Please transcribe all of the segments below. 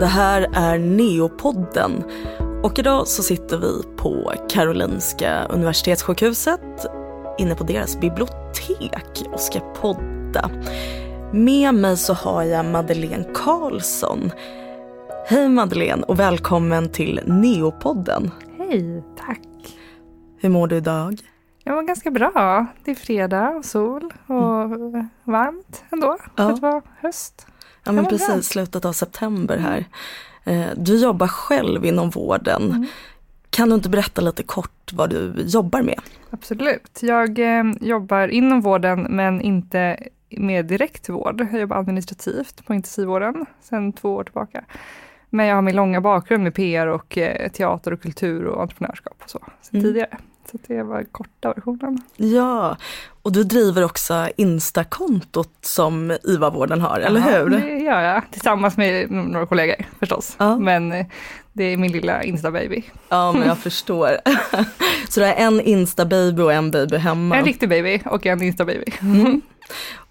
Det här är Neopodden och idag så sitter vi på Karolinska Universitetssjukhuset inne på deras bibliotek och ska podda. Med mig så har jag Madeleine Karlsson. Hej Madeleine och välkommen till Neopodden. Hej, tack. Hur mår du idag? Jag mår ganska bra. Det är fredag och sol och mm. varmt ändå ja. för att vara höst. Ja men precis, bra. slutet av september här. Eh, du jobbar själv inom vården. Mm. Kan du inte berätta lite kort vad du jobbar med? Absolut. Jag eh, jobbar inom vården men inte med direktvård. Jag jobbar administrativt på intensivvården sedan två år tillbaka. Men jag har min långa bakgrund med PR och eh, teater och kultur och entreprenörskap och så, mm. tidigare. Så det var korta versionen. Ja, och du driver också Insta-kontot som IVA-vården har, eller hur? det gör jag. Tillsammans med några kollegor förstås. Ja. Men eh, det är min lilla Insta-baby. Ja, men jag förstår. Så du har en Insta-baby och en baby hemma? En riktig baby och en Insta-baby. Mm.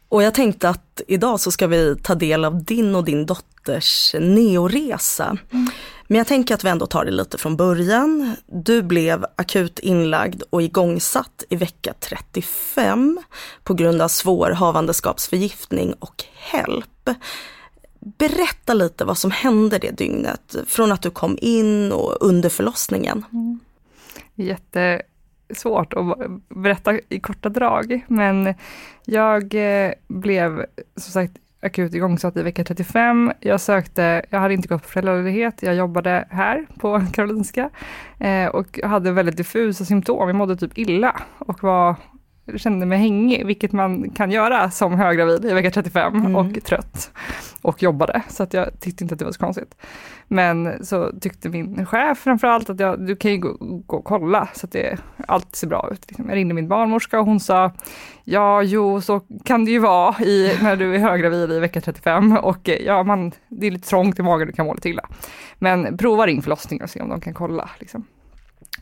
Och jag tänkte att idag så ska vi ta del av din och din dotters neoresa. Mm. Men jag tänker att vi ändå tar det lite från början. Du blev akut inlagd och igångsatt i vecka 35 på grund av svår havandeskapsförgiftning och HELP. Berätta lite vad som hände det dygnet, från att du kom in och under förlossningen. Mm. Jättesvårt att berätta i korta drag, men jag eh, blev som sagt akut igångsatt i vecka 35. Jag sökte, jag hade inte gått på föräldraledighet, jag jobbade här på Karolinska eh, och hade väldigt diffusa symptom. Jag mådde typ illa och var kände mig hängig, vilket man kan göra som höggravid i vecka 35 mm. och trött och jobbade. Så att jag tyckte inte att det var så konstigt. Men så tyckte min chef framförallt att jag, du kan ju gå, gå och kolla så att det, allt ser bra ut. Liksom. Jag ringde min barnmorska och hon sa ja, jo, så kan det ju vara i, när du är höggravid i vecka 35 och ja, man, det är lite trångt i magen, du kan må lite illa. Men prova ring förlossningen och se om de kan kolla. Liksom.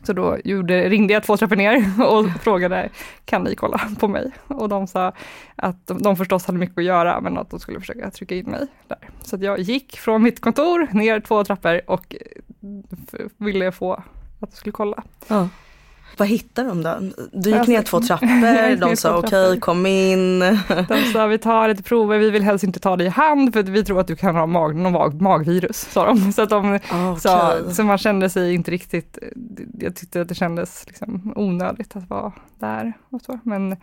Så då gjorde, ringde jag två trappor ner och frågade, kan ni kolla på mig? Och de sa att de, de förstås hade mycket att göra, men att de skulle försöka trycka in mig där. Så jag gick från mitt kontor ner två trappor och eh, ville få att de skulle kolla. Ja. Vad hittade de då? Du gick ner två trappor, de sa okej okay, kom in. De sa vi tar lite prover, vi vill helst inte ta dig i hand för vi tror att du kan ha mag, någon mag, magvirus. Sa de. Så, att de okay. sa, så man kände sig inte riktigt, jag tyckte att det kändes liksom onödigt att vara där. Och så. Men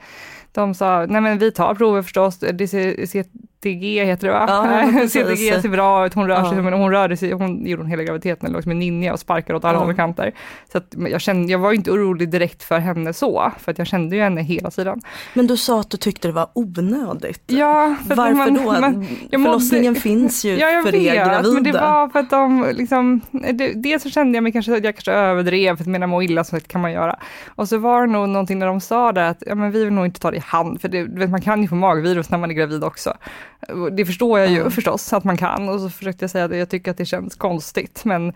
de sa, nej men vi tar prover förstås, det ser, ser CTG heter det va? Ja, CTG ser bra ut, hon rör sig, men hon rörde sig, hon gjorde hon hela graviditeten, låg som en ninja och sparkade åt alla håll och kanter. Så att jag, kände, jag var inte orolig direkt för henne så, för att jag kände ju henne hela tiden. Men du sa att du tyckte det var onödigt. Ja. Varför man, då? Man, Förlossningen mådde, finns ju ja, för vet, er gravida. men det var för att de liksom, det, dels så kände jag mig kanske jag kanske överdrev, för att mena må illa så kan man göra. Och så var det nog någonting när de sa det att, ja men vi vill nog inte ta det i hand, för det, vet, man kan ju få magvirus när man är gravid också. Det förstår jag ju mm. förstås att man kan och så försökte jag säga att jag tycker att det känns konstigt men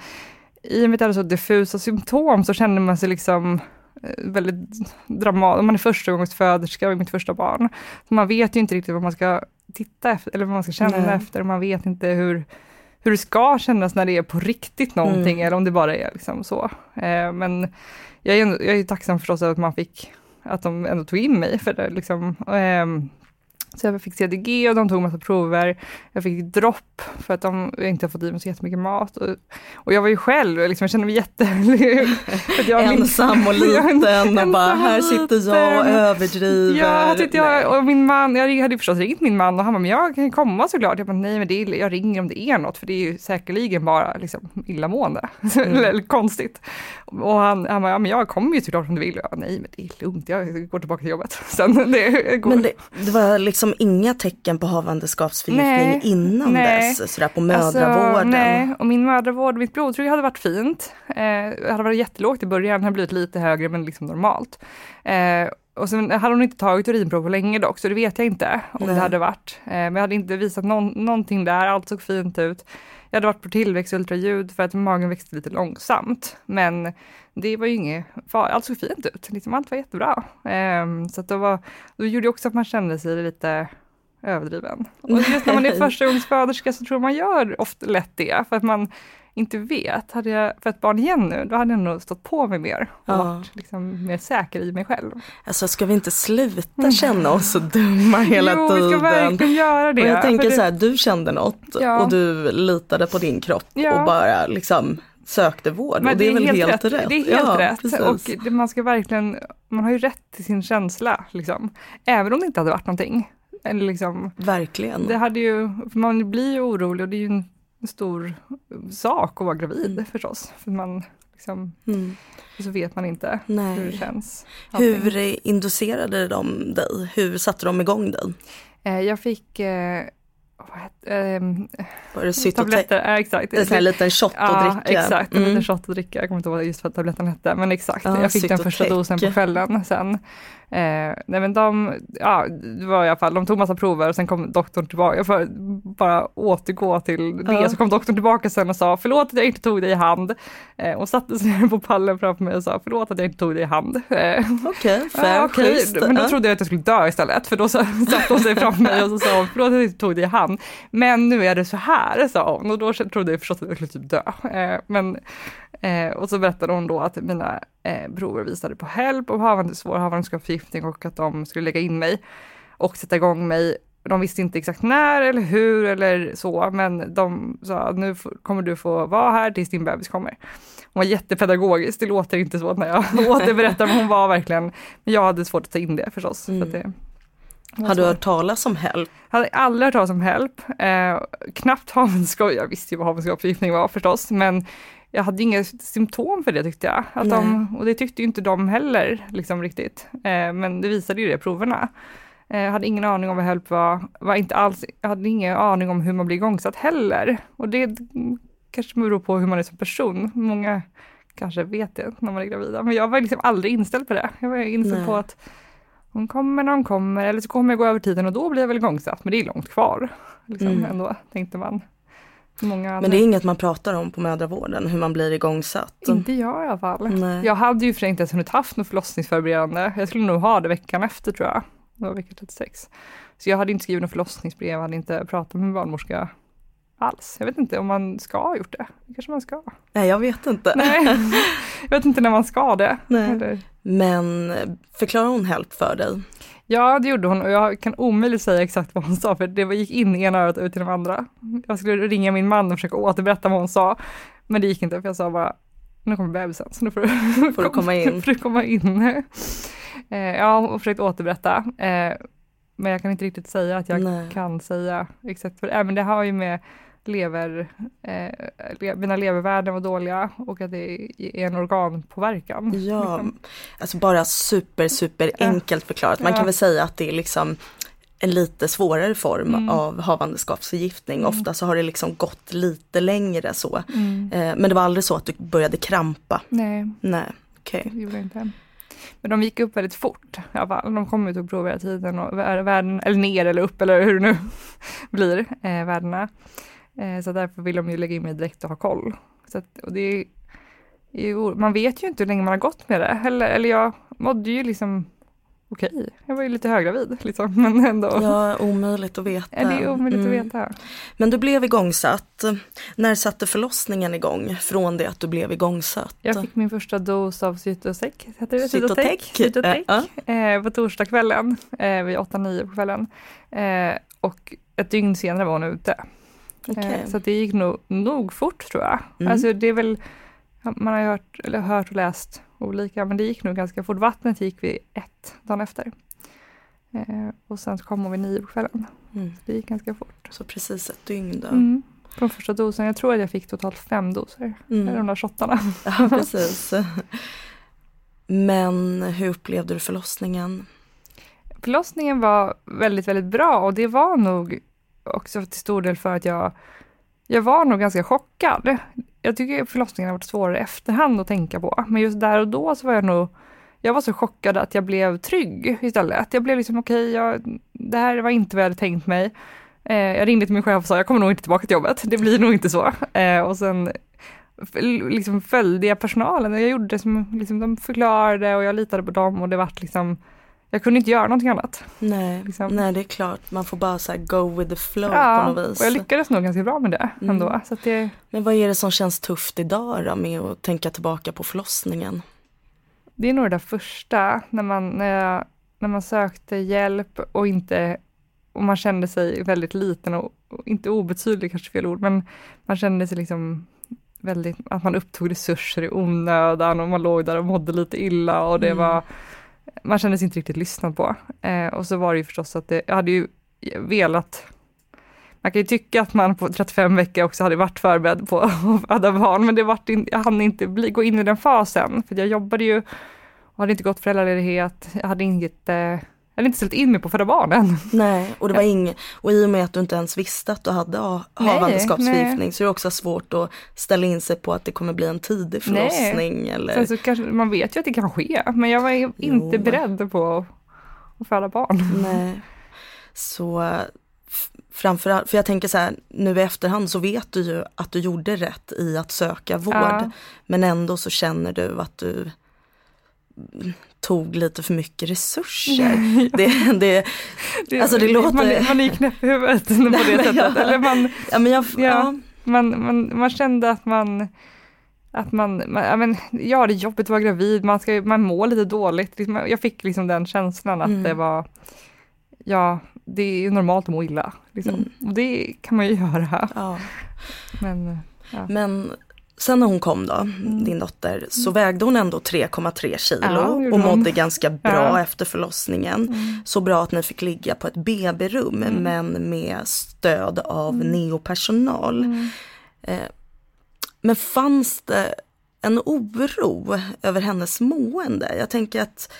i och med att det hade så diffusa symptom så kände man sig liksom eh, väldigt dramatisk, man är förstagångsföderska och mitt första barn. Man vet ju inte riktigt vad man ska titta efter eller vad man ska känna Nej. efter man vet inte hur, hur det ska kännas när det är på riktigt någonting mm. eller om det bara är liksom så. Eh, men jag är, jag är tacksam förstås att man fick, att de ändå tog in mig för det liksom. Så jag fick CDG och de tog massa prover. Jag fick dropp för att de inte har fått i mig så jättemycket mat. Och, och jag var ju själv, liksom, jag kände mig jätte... ensam och liten och bara, här sitter jag och överdriver. Ja, jag, och min man, jag hade förstås ringt min man och han bara, men jag kan komma såklart. Jag bara, nej men det är, jag ringer om det är något, för det är ju säkerligen bara liksom, illamående. Mm. Eller konstigt. Och han, han bara, ja men jag kommer ju såklart om du vill. Jag bara, nej men det är lugnt, jag går tillbaka till jobbet. Sen, det går. Men det, det var liksom inga tecken på havandeskapsförgiftning innan nej. dess? Sådär på mödravården? Alltså, nej, och min mödravård, mitt blodtryck hade varit fint. Eh, hade varit jättelågt i början, det hade blivit lite högre men liksom normalt. Eh, och sen hade hon inte tagit urinprov på länge dock, så det vet jag inte om nej. det hade varit. Eh, men jag hade inte visat någon, någonting där, allt såg fint ut. Jag hade varit på tillväxtultraljud för att magen växte lite långsamt. Men det var ju inget farligt, allt såg fint ut. Liksom allt var jättebra. Um, så det var, då gjorde det också att man kände sig lite överdriven. Och just när man är förstagångsföderska så tror man gör ofta lätt det, för att man inte vet. Hade jag fött barn igen nu, då hade jag nog stått på mig mer och Ja. varit liksom mer säker i mig själv. Alltså ska vi inte sluta känna oss så dumma hela jo, tiden? vi ska verkligen göra det. Och jag tänker det- så här, du kände något Ja. och du litade på din kropp Ja. och bara liksom sökte vård. Men och det är, väl helt, rätt. Det är helt rätt. Precis. Och det, man ska verkligen, man har ju rätt till sin känsla, liksom. Även om det inte hade varit någonting. Eller liksom, Verkligen. det hade ju, man blir ju orolig och det är ju en stor sak att vara gravid Mm. förstås. För man liksom, Mm. så vet man inte hur det Nej. känns. allting. Hur inducerade de dig? Hur satte de igång dig? Eh, jag fick eh, vad heter, ehm, Var det Cytotec? tabletter, ja, exakt. En sån här liten shot att Ja, dricka? exakt. En Mm. liten shot att dricka. Jag kommer inte ihåg just vad tabletten hette, men exakt. Ja, jag fick den första dosen på kvällen sen. Eh, nej men de, ja, det var i alla fall, de tog massa prover och sen kom doktorn tillbaka, får bara återgå till det, Ja. så kom doktorn tillbaka sen och sa förlåt att jag inte tog dig i hand. Eh, och satte sig ner på pallen framför mig och sa förlåt att jag inte tog dig i hand. Eh, Okej, fair, Ja, okej, schysst. men då trodde jag att jag skulle dö istället, för då satte hon sig framför mig och så sa förlåt att jag inte tog dig i hand, men nu är det så här, sa hon, och då trodde jag förstås att jag skulle typ dö. Eh, men, eh, och så berättade hon då att mina eh, prover visade på HELP och havande, svår havandeskapsförgiftning och att de skulle lägga in mig och sätta igång mig. De visste inte exakt när eller hur eller så, men de sa att nu kommer du få vara här tills din bebis kommer. Hon var jättepedagogisk, det låter inte så när jag återberättar, men hon var verkligen, men jag hade svårt att ta in det förstås. Så Mm. att det, Har du hört talas om HELP? hade aldrig hört talas om HELP, eh, knappt havandeskap, jag visste ju vad havandeskapsförgiftning var förstås, men jag hade inga symptom för det tyckte jag. Att de, och det tyckte ju inte de heller liksom riktigt. Eh, men det visade ju det proverna. Eh, jag hade ingen aning om vad HELP var, var inte alls, jag hade ingen aning om hur man blir igångsatt heller. Och det kanske beror på hur man är som person. Många kanske vet det när man är gravida, men jag var liksom aldrig inställd på det. Jag var inställd Nej. på att hon kommer när hon kommer, eller så kommer jag gå över tiden och då blir jag väl igångsatt, men det är långt kvar. Liksom, Mm. ändå, tänkte man. Många. Men det är inget man pratar om på mödravården, hur man blir igångsatt. Inte jag i alla fall. Nej. Jag hade ju för inte ens hunnit haft något förlossningsförberedande. Jag skulle nog ha det veckan efter tror jag. Det var vecka 36. Så jag hade inte skrivit något förlossningsbrev, hade inte pratat med barnmorska alls. Jag vet inte om man ska ha gjort det. Kanske man ska. Nej, jag vet inte. Nej, jag vet inte när man ska det. Men förklarar hon HELP för dig? Ja, det gjorde hon och jag kan omöjligt säga exakt vad hon sa för det gick in i ena örat och ut i det andra. Jag skulle ringa min man och försöka återberätta vad hon sa, men det gick inte för jag sa bara nu kommer bebisen så nu får du, Får du komma in? får du komma in. Eh, ja, och försökt återberätta. Eh, men jag kan inte riktigt säga att jag Nej. kan säga exakt vad det är. Men det har ju med lever, eh, mina levervärden var dåliga och att det är en organpåverkan. Ja, alltså bara super, super enkelt förklarat. Man kan väl säga att det är liksom en lite svårare form Mm. av havandeskapsförgiftning. Mm. Ofta så har det liksom gått lite längre så. Mm. Eh, men det var aldrig så att du började krampa? Nej, Nej, okej. det gjorde jag inte. Men de gick upp väldigt fort i alla fall. De kom ut och provade hela tiden och vär- värden, eller ner eller upp eller hur det nu blir, eh, värdena. Eh, så därför vill de ju lägga in mig direkt och ha koll. Så att, och det är, ju, man vet ju inte hur länge man har gått med det. Eller, eller jag mådde ju liksom okej. Jag var ju lite höggravid liksom, men ändå. Ja, omöjligt att veta. Ja, det är omöjligt Mm. att veta. Men du blev igångsatt. När satte förlossningen igång från det att du blev igångsatt? Jag fick min första dos av Cytotec, heter det? Cytotec. Cytotec. Ja. Eh, på torsdagskvällen, eh, vid 8-9 på kvällen. Eh, och ett dygn senare var hon ute. Okej. Eh, så det gick nog, nog fort tror jag. Mm. Alltså det är väl, man har hört, eller hört och läst olika, men det gick nog ganska fort. Vattnet gick vid ett dagen efter. Eh, och sen så kom hon vid nio på kvällen. Mm. Det gick ganska fort. Så precis ett dygn då. Mm. På den första dosen, jag tror att jag fick totalt fem doser. Mm. De där shottarna. Ja, precis. Men hur upplevde du förlossningen? Förlossningen var väldigt, väldigt bra och det var nog också till stor del för att jag, jag var nog ganska chockad. Jag tycker förlossningen har varit svårare i efterhand att tänka på, men just där och då så var jag nog jag var så chockad att jag blev trygg istället. Jag blev liksom okej, okay, det här var inte vad jag hade tänkt mig. Eh, jag ringde till min chef och sa jag kommer nog inte tillbaka till jobbet, det blir nog inte så. Eh, och sen liksom följde jag personalen och jag gjorde det som liksom, de förklarade och jag litade på dem och det vart liksom jag kunde inte göra någonting annat. Nej, Liksom. nej det är klart, man får bara så här go with the flow Ja, på något vis. och jag lyckades nog ganska bra med det Mm. ändå. Så det, Men vad är det som känns tufft idag då med att tänka tillbaka på förlossningen? det är nog det där första, när man, när, jag, när man sökte hjälp och inte och man kände sig väldigt liten och, och inte obetydlig kanske fel ord, men man kände sig liksom väldigt, att man upptog resurser i onödan och man låg där och mådde lite illa och det Mm. var, man kände sig inte riktigt lyssnad på. Eh, och så var det ju förstås att det, jag hade ju velat man kan ju tycka att man på 35 veckor också hade varit förberedd på att föda barn, men det vart in, jag hann inte bli, gå in i den fasen, för jag jobbade ju och hade inte gått föräldraledighet, jag hade inget, eh, hade inte ställt in mig på föda barn än. Nej, och det var inget, och i och med att du inte ens visste att du hade ha- Nej, havandeskapsförgiftning så är det också svårt att ställa in sig på att det kommer bli en tidig Nej. förlossning eller Sen så kanske, man vet ju att det kan ske, men jag var inte Jo. beredd på att föda barn. Nej. Så framförallt, för jag tänker så här, nu i efterhand så vet du ju att du gjorde rätt i att söka vård. Ja. Men ändå så känner du att du tog lite för mycket resurser. det, det, Det, Alltså, det låter- man, man är ju knäpp i huvudet på det sättet. jag- Eller man, ja, men jag, Ja. ja. man, man, man kände att man att man, man ja, men, ja det är jobbigt att vara gravid, man, ska, man mår lite dåligt. Liksom, Jag fick liksom den känslan att Mm. det var, ja det är normalt att må illa. Liksom. Mm. Och det kan man ju göra. ja. Men Men sen när hon kom då, din dotter, så vägde hon ändå 3,3 kilo Mm. Ja, och mådde ganska bra Ja. efter förlossningen. Mm. Så bra att ni fick ligga på ett BB-rum men med stöd av neopersonal. Mm. Eh, men fanns det en oro över hennes mående? Jag tänker att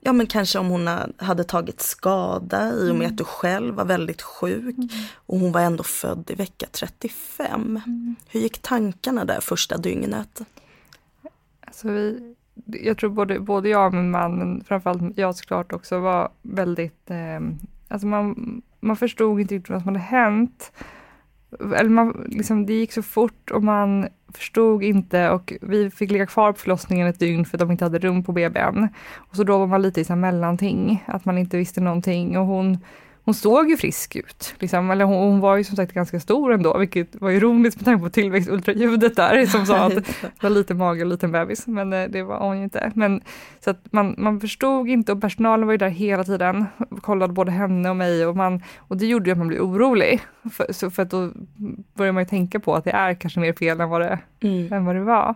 Ja men kanske om hon ha- hade tagit skada i och med att du själv var väldigt sjuk och hon var ändå född i vecka 35. Hur gick tankarna där första dygnet? Alltså vi, jag tror både, både jag och min man, men framförallt jag såklart också, var väldigt, eh, alltså man, man förstod inte riktigt vad som hade hänt. Eller man, liksom, det gick så fort och man förstod inte och vi fick ligga kvar på förlossningen ett dygn för att de inte hade rum på BBn. Och så då var man lite i så här mellanting, att man inte visste någonting och hon hon såg ju frisk ut, liksom. eller hon, hon var ju som sagt ganska stor ändå, vilket var ironiskt med tanke på tillväxtultraljudet där som sa att det var lite mage och liten bebis, men eh, det var hon ju inte. Men, så att man, man förstod inte och personalen var ju där hela tiden, kollade både henne och mig och, man, och det gjorde ju att man blev orolig. För, så för att då börjar man ju tänka på att det är kanske mer fel än vad det, Mm. än vad det var.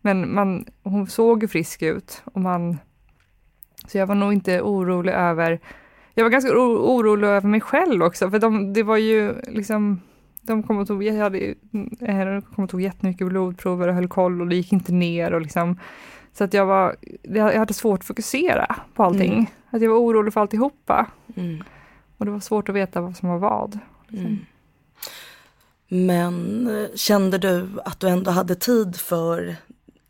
Men man, hon såg ju frisk ut och man, så jag var nog inte orolig över jag var ganska oro- orolig över mig själv också, för de, det var ju liksom de kom och tog, jag hade, eh, de kom och tog jättemycket blodprover och höll koll och det gick inte ner och liksom så att jag var, jag hade svårt att fokusera på allting. Mm. Att jag var orolig för alltihopa Mm. och det var svårt att veta vad som var vad. Mm. Men eh, kände du att du ändå hade tid för,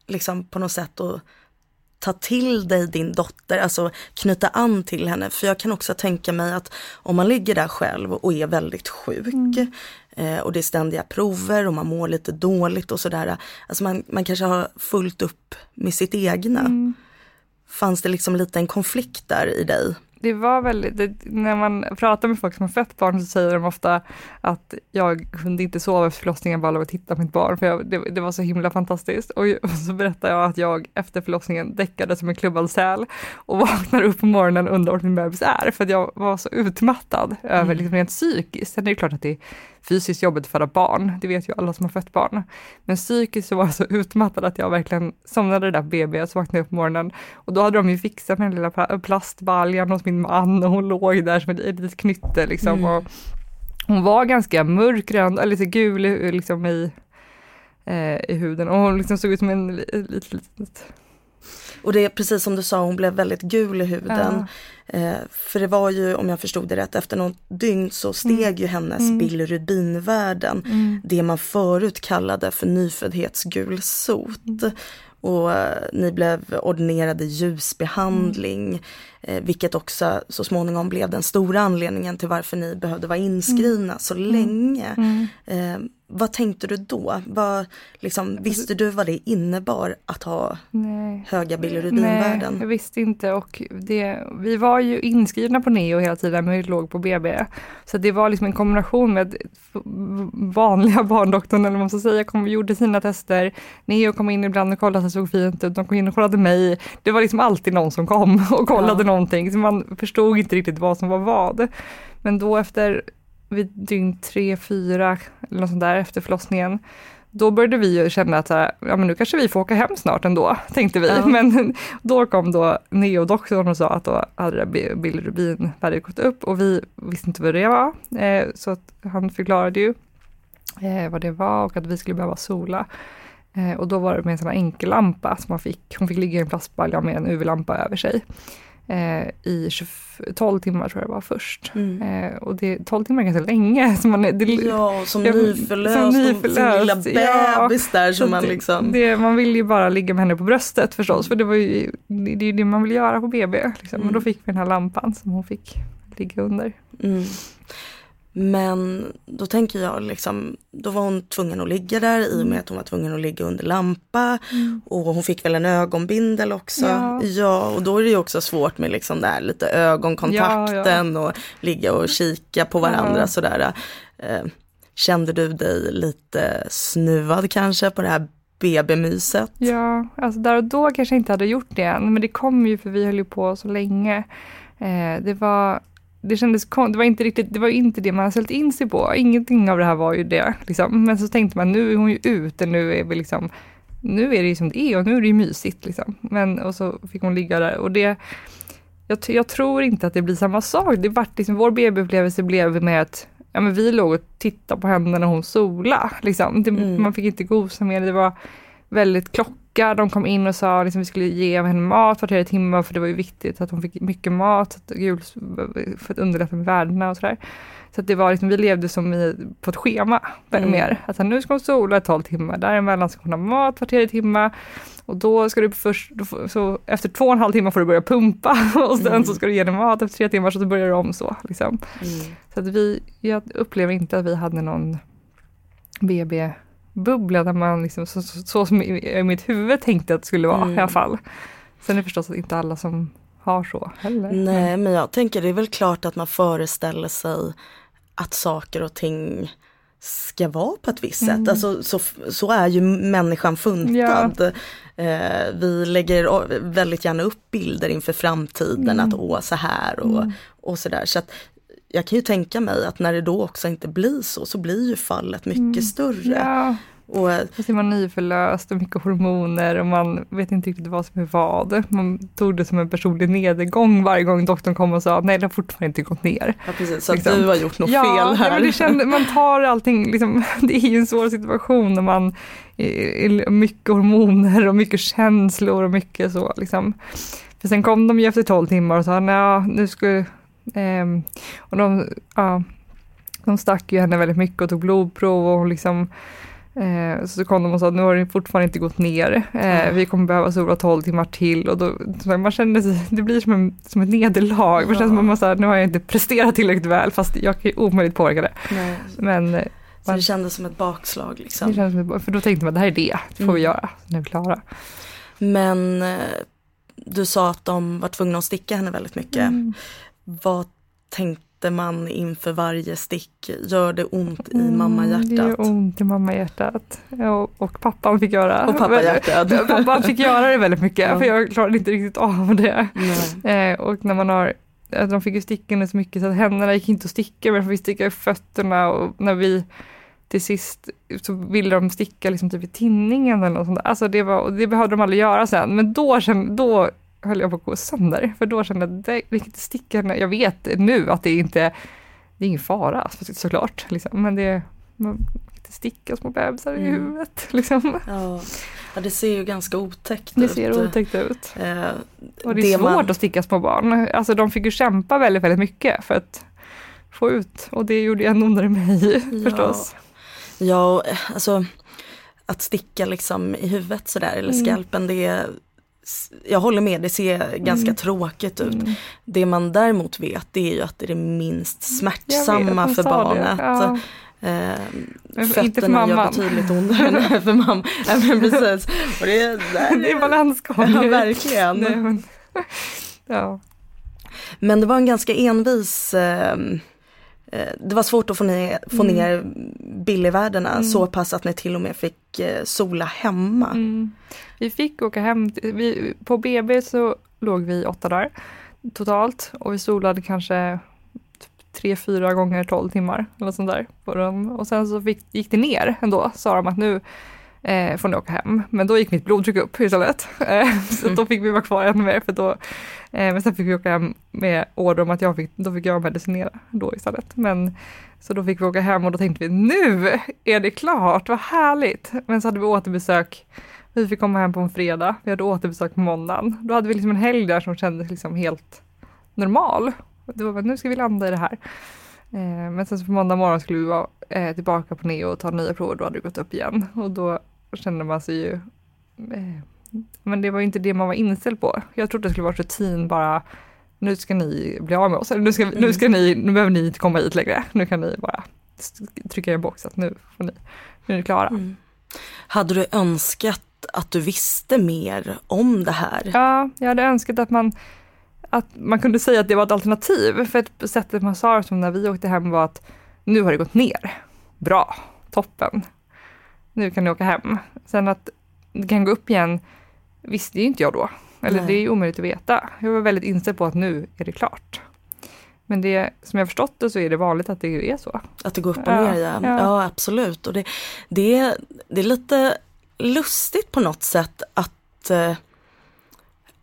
liksom på något sätt att ta till dig din dotter, alltså knyta an till henne. För jag kan också tänka mig att om man ligger där själv och är väldigt sjuk eh, och det är ständiga prover och man mår lite dåligt och sådär. Alltså man, man kanske har fullt upp med sitt egna. Mm. Fanns det liksom lite en konflikt där i dig? Det var väldigt, det, när man pratar med folk som har fött barn så säger de ofta att jag kunde inte sova efter förlossningen bara av att titta på mitt barn för jag, det, det var så himla fantastiskt. Och, och så berättar jag att jag efter förlossningen däckade som en klubbad säl och vaknar upp på morgonen och undrar vart min bebis är för att jag var så utmattad över liksom rent psykiskt. Sen är det klart att det fysiskt jobbigt att föda barn, det vet ju alla som har fött barn. Men psykiskt så var jag så utmattad att jag verkligen somnade där BB och så vaknade jag upp på morgonen och då hade de ju fixat med den lilla pla- plastbaljan hos min man och hon låg där som ett litet knytte liksom. Mm. Och hon var ganska mörkgrön, eller lite gul i- liksom i, eh, i huden och hon liksom såg ut som en litet, litet, litet Och det är precis som du sa, hon blev väldigt gul i huden. Eh, för det var ju, om jag förstod det rätt, efter något dygn så steg ju hennes Mm. bilirubinvärden. Mm. Det man förut kallade för nyföddhetsgulsot. Och eh, ni blev ordinerade ljusbehandling, eh, vilket också så småningom blev den stora anledningen till varför ni behövde vara inskrivna så länge. Mm. Eh, vad tänkte du då? Vad, liksom, visste du vad det innebar att ha Nej. höga Nej, bilirubinvärden? jag visste inte och det, vi var var ju inskrivna på neo hela tiden men vi låg på BB. Så det var liksom en kombination med vanliga barndoktorn eller vad man ska säga, kom gjorde sina tester. Neo kom in ibland och kollade att det såg fint ut, de kom in och kollade mig. Det var liksom alltid någon som kom och kollade ja. någonting, så man förstod inte riktigt vad som var vad. Men då efter vid dygn tre, fyra eller något sånt där efter förlossningen då började vi ju känna att så här, ja, men nu kanske vi får åka hem snart ändå, tänkte vi. Ja. Men då kom då neodoktorn och sa att då hade bilirubinvärdet gått upp och vi visste inte vad det var. Eh, så att han förklarade ju eh, vad det var och att vi skulle behöva sola. Eh, och då var det med en sån här enkel lampa som man fick. Hon fick ligga i en plastbalja med en UV-lampa över sig eh, i 20, 12 timmar tror jag det var först. Mm. Eh, och det, 12 timmar är ganska länge. Så man, det, ja, som nyförlöst, som nyförlöst sin lilla bebis ja, där som man liksom. Det, man vill ju bara ligga med henne på bröstet förstås, för det var ju det, det, det man vill göra på BB. Liksom. Mm. Och då fick vi den här lampan som hon fick ligga under. Mm. Men då tänker jag liksom, då var hon tvungen att ligga där i och med mm. att hon var tvungen att ligga under lampa. Mm. Och hon fick väl en ögonbindel också. Ja. ja. och då är det ju också svårt med liksom det här lite ögonkontakten ja, ja. och ligga och kika på varandra sådär. Eh, kände du dig lite snuvad kanske på det här BB-myset? Ja, alltså där och då kanske jag inte hade gjort det än, men det kom ju för vi höll ju på så länge. Eh, det var det kändes det var inte riktigt, det var inte det man ställt in sig på. Ingenting av det här var ju det. Liksom. Men så tänkte man, nu är hon ju ute, nu är vi liksom, nu är det ju som det är och nu är det ju mysigt. Liksom. Men, och så fick hon ligga där och det, jag, jag tror inte att det blir samma sak. Det vart liksom, vår BB-upplevelse blev med att ja, men vi låg och tittade på henne när hon sola. Liksom. Det, mm. Man fick inte gosa med det, det var väldigt klockrent klocka. De kom in och sa att liksom, vi skulle ge henne mat var tredje timme för det var ju viktigt att hon fick mycket mat för att underlätta med värdena och sådär. Så att det var liksom, vi levde som i, på ett schema mm. mer. Att nu ska hon sola ett 12 timmar, däremellan ska hon ha mat var tredje timme. Och då ska du först, så efter två och en halv timme får du börja pumpa och sen mm. så ska du ge henne mat efter tre timmar så börjar du om så. Liksom. Mm. Så att vi, jag upplever inte att vi hade någon BB bubbla där man liksom, så, så, så som i, i mitt huvud tänkte att det skulle vara mm. i alla fall. Sen är det förstås inte alla som har så heller. Nej men jag tänker det är väl klart att man föreställer sig att saker och ting ska vara på ett visst mm. sätt. Alltså, så, så är ju människan funtad. Ja. Eh, vi lägger väldigt gärna upp bilder inför framtiden mm. att åh så här och, mm. och sådär. Så att jag kan ju tänka mig att när det då också inte blir så, så blir ju fallet mycket mm. större. Ja. Och, Fast är man nyförlöst och mycket hormoner och man vet inte riktigt vad som är vad. Man tog det som en personlig nedgång varje gång doktorn kom och sa nej det har fortfarande inte gått ner. Ja, precis, så liksom. att du har gjort något ja, fel här. Ja, det kände, man tar allting, liksom, det är ju en svår situation när man är mycket hormoner och mycket känslor och mycket så. Liksom. För sen kom de ju efter 12 timmar och sa nej nu ska Um, och de, ja, de stack ju henne väldigt mycket och tog blodprov och liksom eh, så kom de och sa att nu har det fortfarande inte gått ner. Eh, vi kommer behöva sola 12 timmar till och då, man kände sig, det blir som, en, som ett nederlag. Ja. Man känner som att man här, nu har jag inte presterat tillräckligt väl fast jag kan ju omöjligt påverka det. Nej. Men, eh, så det kändes som ett bakslag liksom? Det kändes, för då tänkte man det här är det, det får mm. vi göra, nu är vi klara. Men eh, du sa att de var tvungna att sticka henne väldigt mycket. Mm. Vad tänkte man inför varje stick? Gör det ont i mm, mammahjärtat? Det gör ont i mammahjärtat. Och, och pappan fick göra och pappahjärtat. pappan fick göra det väldigt mycket ja. för jag klarade inte riktigt av det. Eh, och när man har de fick ju sticka henne så mycket så att händerna gick inte att sticka men de fick sticka i fötterna och när vi till sist så ville de sticka liksom typ i tinningen eller något sånt. Alltså det, var, det behövde de aldrig göra sen men då, då höll jag på att gå sönder. För då kände jag, det, vilket stickande, jag vet nu att det inte det är ingen fara såklart, liksom, men det man sticka små bebisar mm. i huvudet. Liksom. Ja. ja. det ser ju ganska otäckt det ut. Det ser otäckt ut. Eh, och det är det svårt man... att sticka små barn. Alltså de fick ju kämpa väldigt, väldigt mycket för att få ut och det gjorde ännu ondare mig ja. förstås. Ja, alltså att sticka liksom i huvudet sådär eller mm. skalpen mm. det jag håller med, det ser ganska mm. tråkigt ut. Mm. Det man däremot vet det är ju att det är det minst smärtsamma vet, för barnet. Ja. Eh, fötterna gör betydligt ondare än för mamma. Ja, men precis. Och det, är, det är balansgång. Ja, verkligen. Nej, men, ja. Men det var en ganska envis eh det var svårt att få ner, få mm. ner billigvärdena mm. så pass att ni till och med fick eh, sola hemma. Mm. Vi fick åka hem, vi, på BB så låg vi åtta dagar totalt och vi solade kanske tre, fyra gånger tolv timmar eller sånt där. På dem. Och sen så fick, gick det ner ändå, sa de att nu eh, får ni åka hem. Men då gick mitt blodtryck upp istället. Eh, så mm. då fick vi vara kvar ännu mer för då, eh, Eh, men sen fick vi åka hem med order om att jag fick, då fick jag medicinera då istället. Men så då fick vi åka hem och då tänkte vi nu är det klart, vad härligt. Men så hade vi återbesök vi fick komma hem på en fredag, vi hade återbesök på måndagen. Då hade vi liksom en helg där som kändes liksom helt normal. Det var nu ska vi landa i det här. Eh, men sen så på måndag morgon skulle vi vara eh, tillbaka på neo och ta nya prover, då hade det gått upp igen. Och då kände man sig ju... Men det var inte det man var inställd på. Jag trodde det skulle vara rutin bara, nu ska ni bli av med oss, eller nu, ska, nu, ska ni, nu behöver ni inte komma hit längre. Nu kan ni bara trycka i en box att nu får ni, nu är ni klara. Mm. Hade du önskat att du visste mer om det här? Ja, jag hade önskat att man att man kunde säga att det var ett alternativ. För ett sättet man sa som när vi åkte hem var att nu har det gått ner. Bra, toppen. Nu kan ni åka hem. Sen att det kan gå upp igen visste ju inte jag då. Eller Nej. det är omöjligt att veta. Jag var väldigt inställd på att nu är det klart. Men det, som jag förstått det så är det vanligt att det är så. Att det går upp och ner ja. ja. ja absolut. Och det, det, det är lite lustigt på något sätt att eh,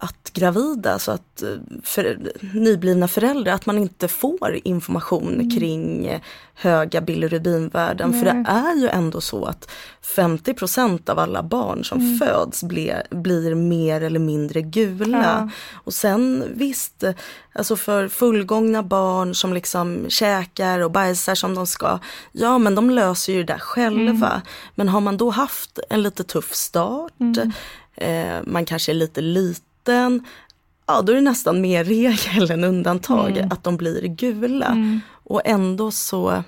att gravida, så att eh, för, nyblivna föräldrar, att man inte får information mm. kring höga bilirubinvärden. Nej. För det är ju ändå så att 50% av alla barn som mm. föds blir, blir mer eller mindre gula. Ja. Och sen visst, alltså för fullgångna barn som liksom käkar och bajsar som de ska, ja men de löser ju det där själva. Mm. Men har man då haft en lite tuff start, mm. eh, man kanske är lite liten vatten, ja då är det nästan mer regel än undantag mm. att de blir gula. Mm. Och ändå så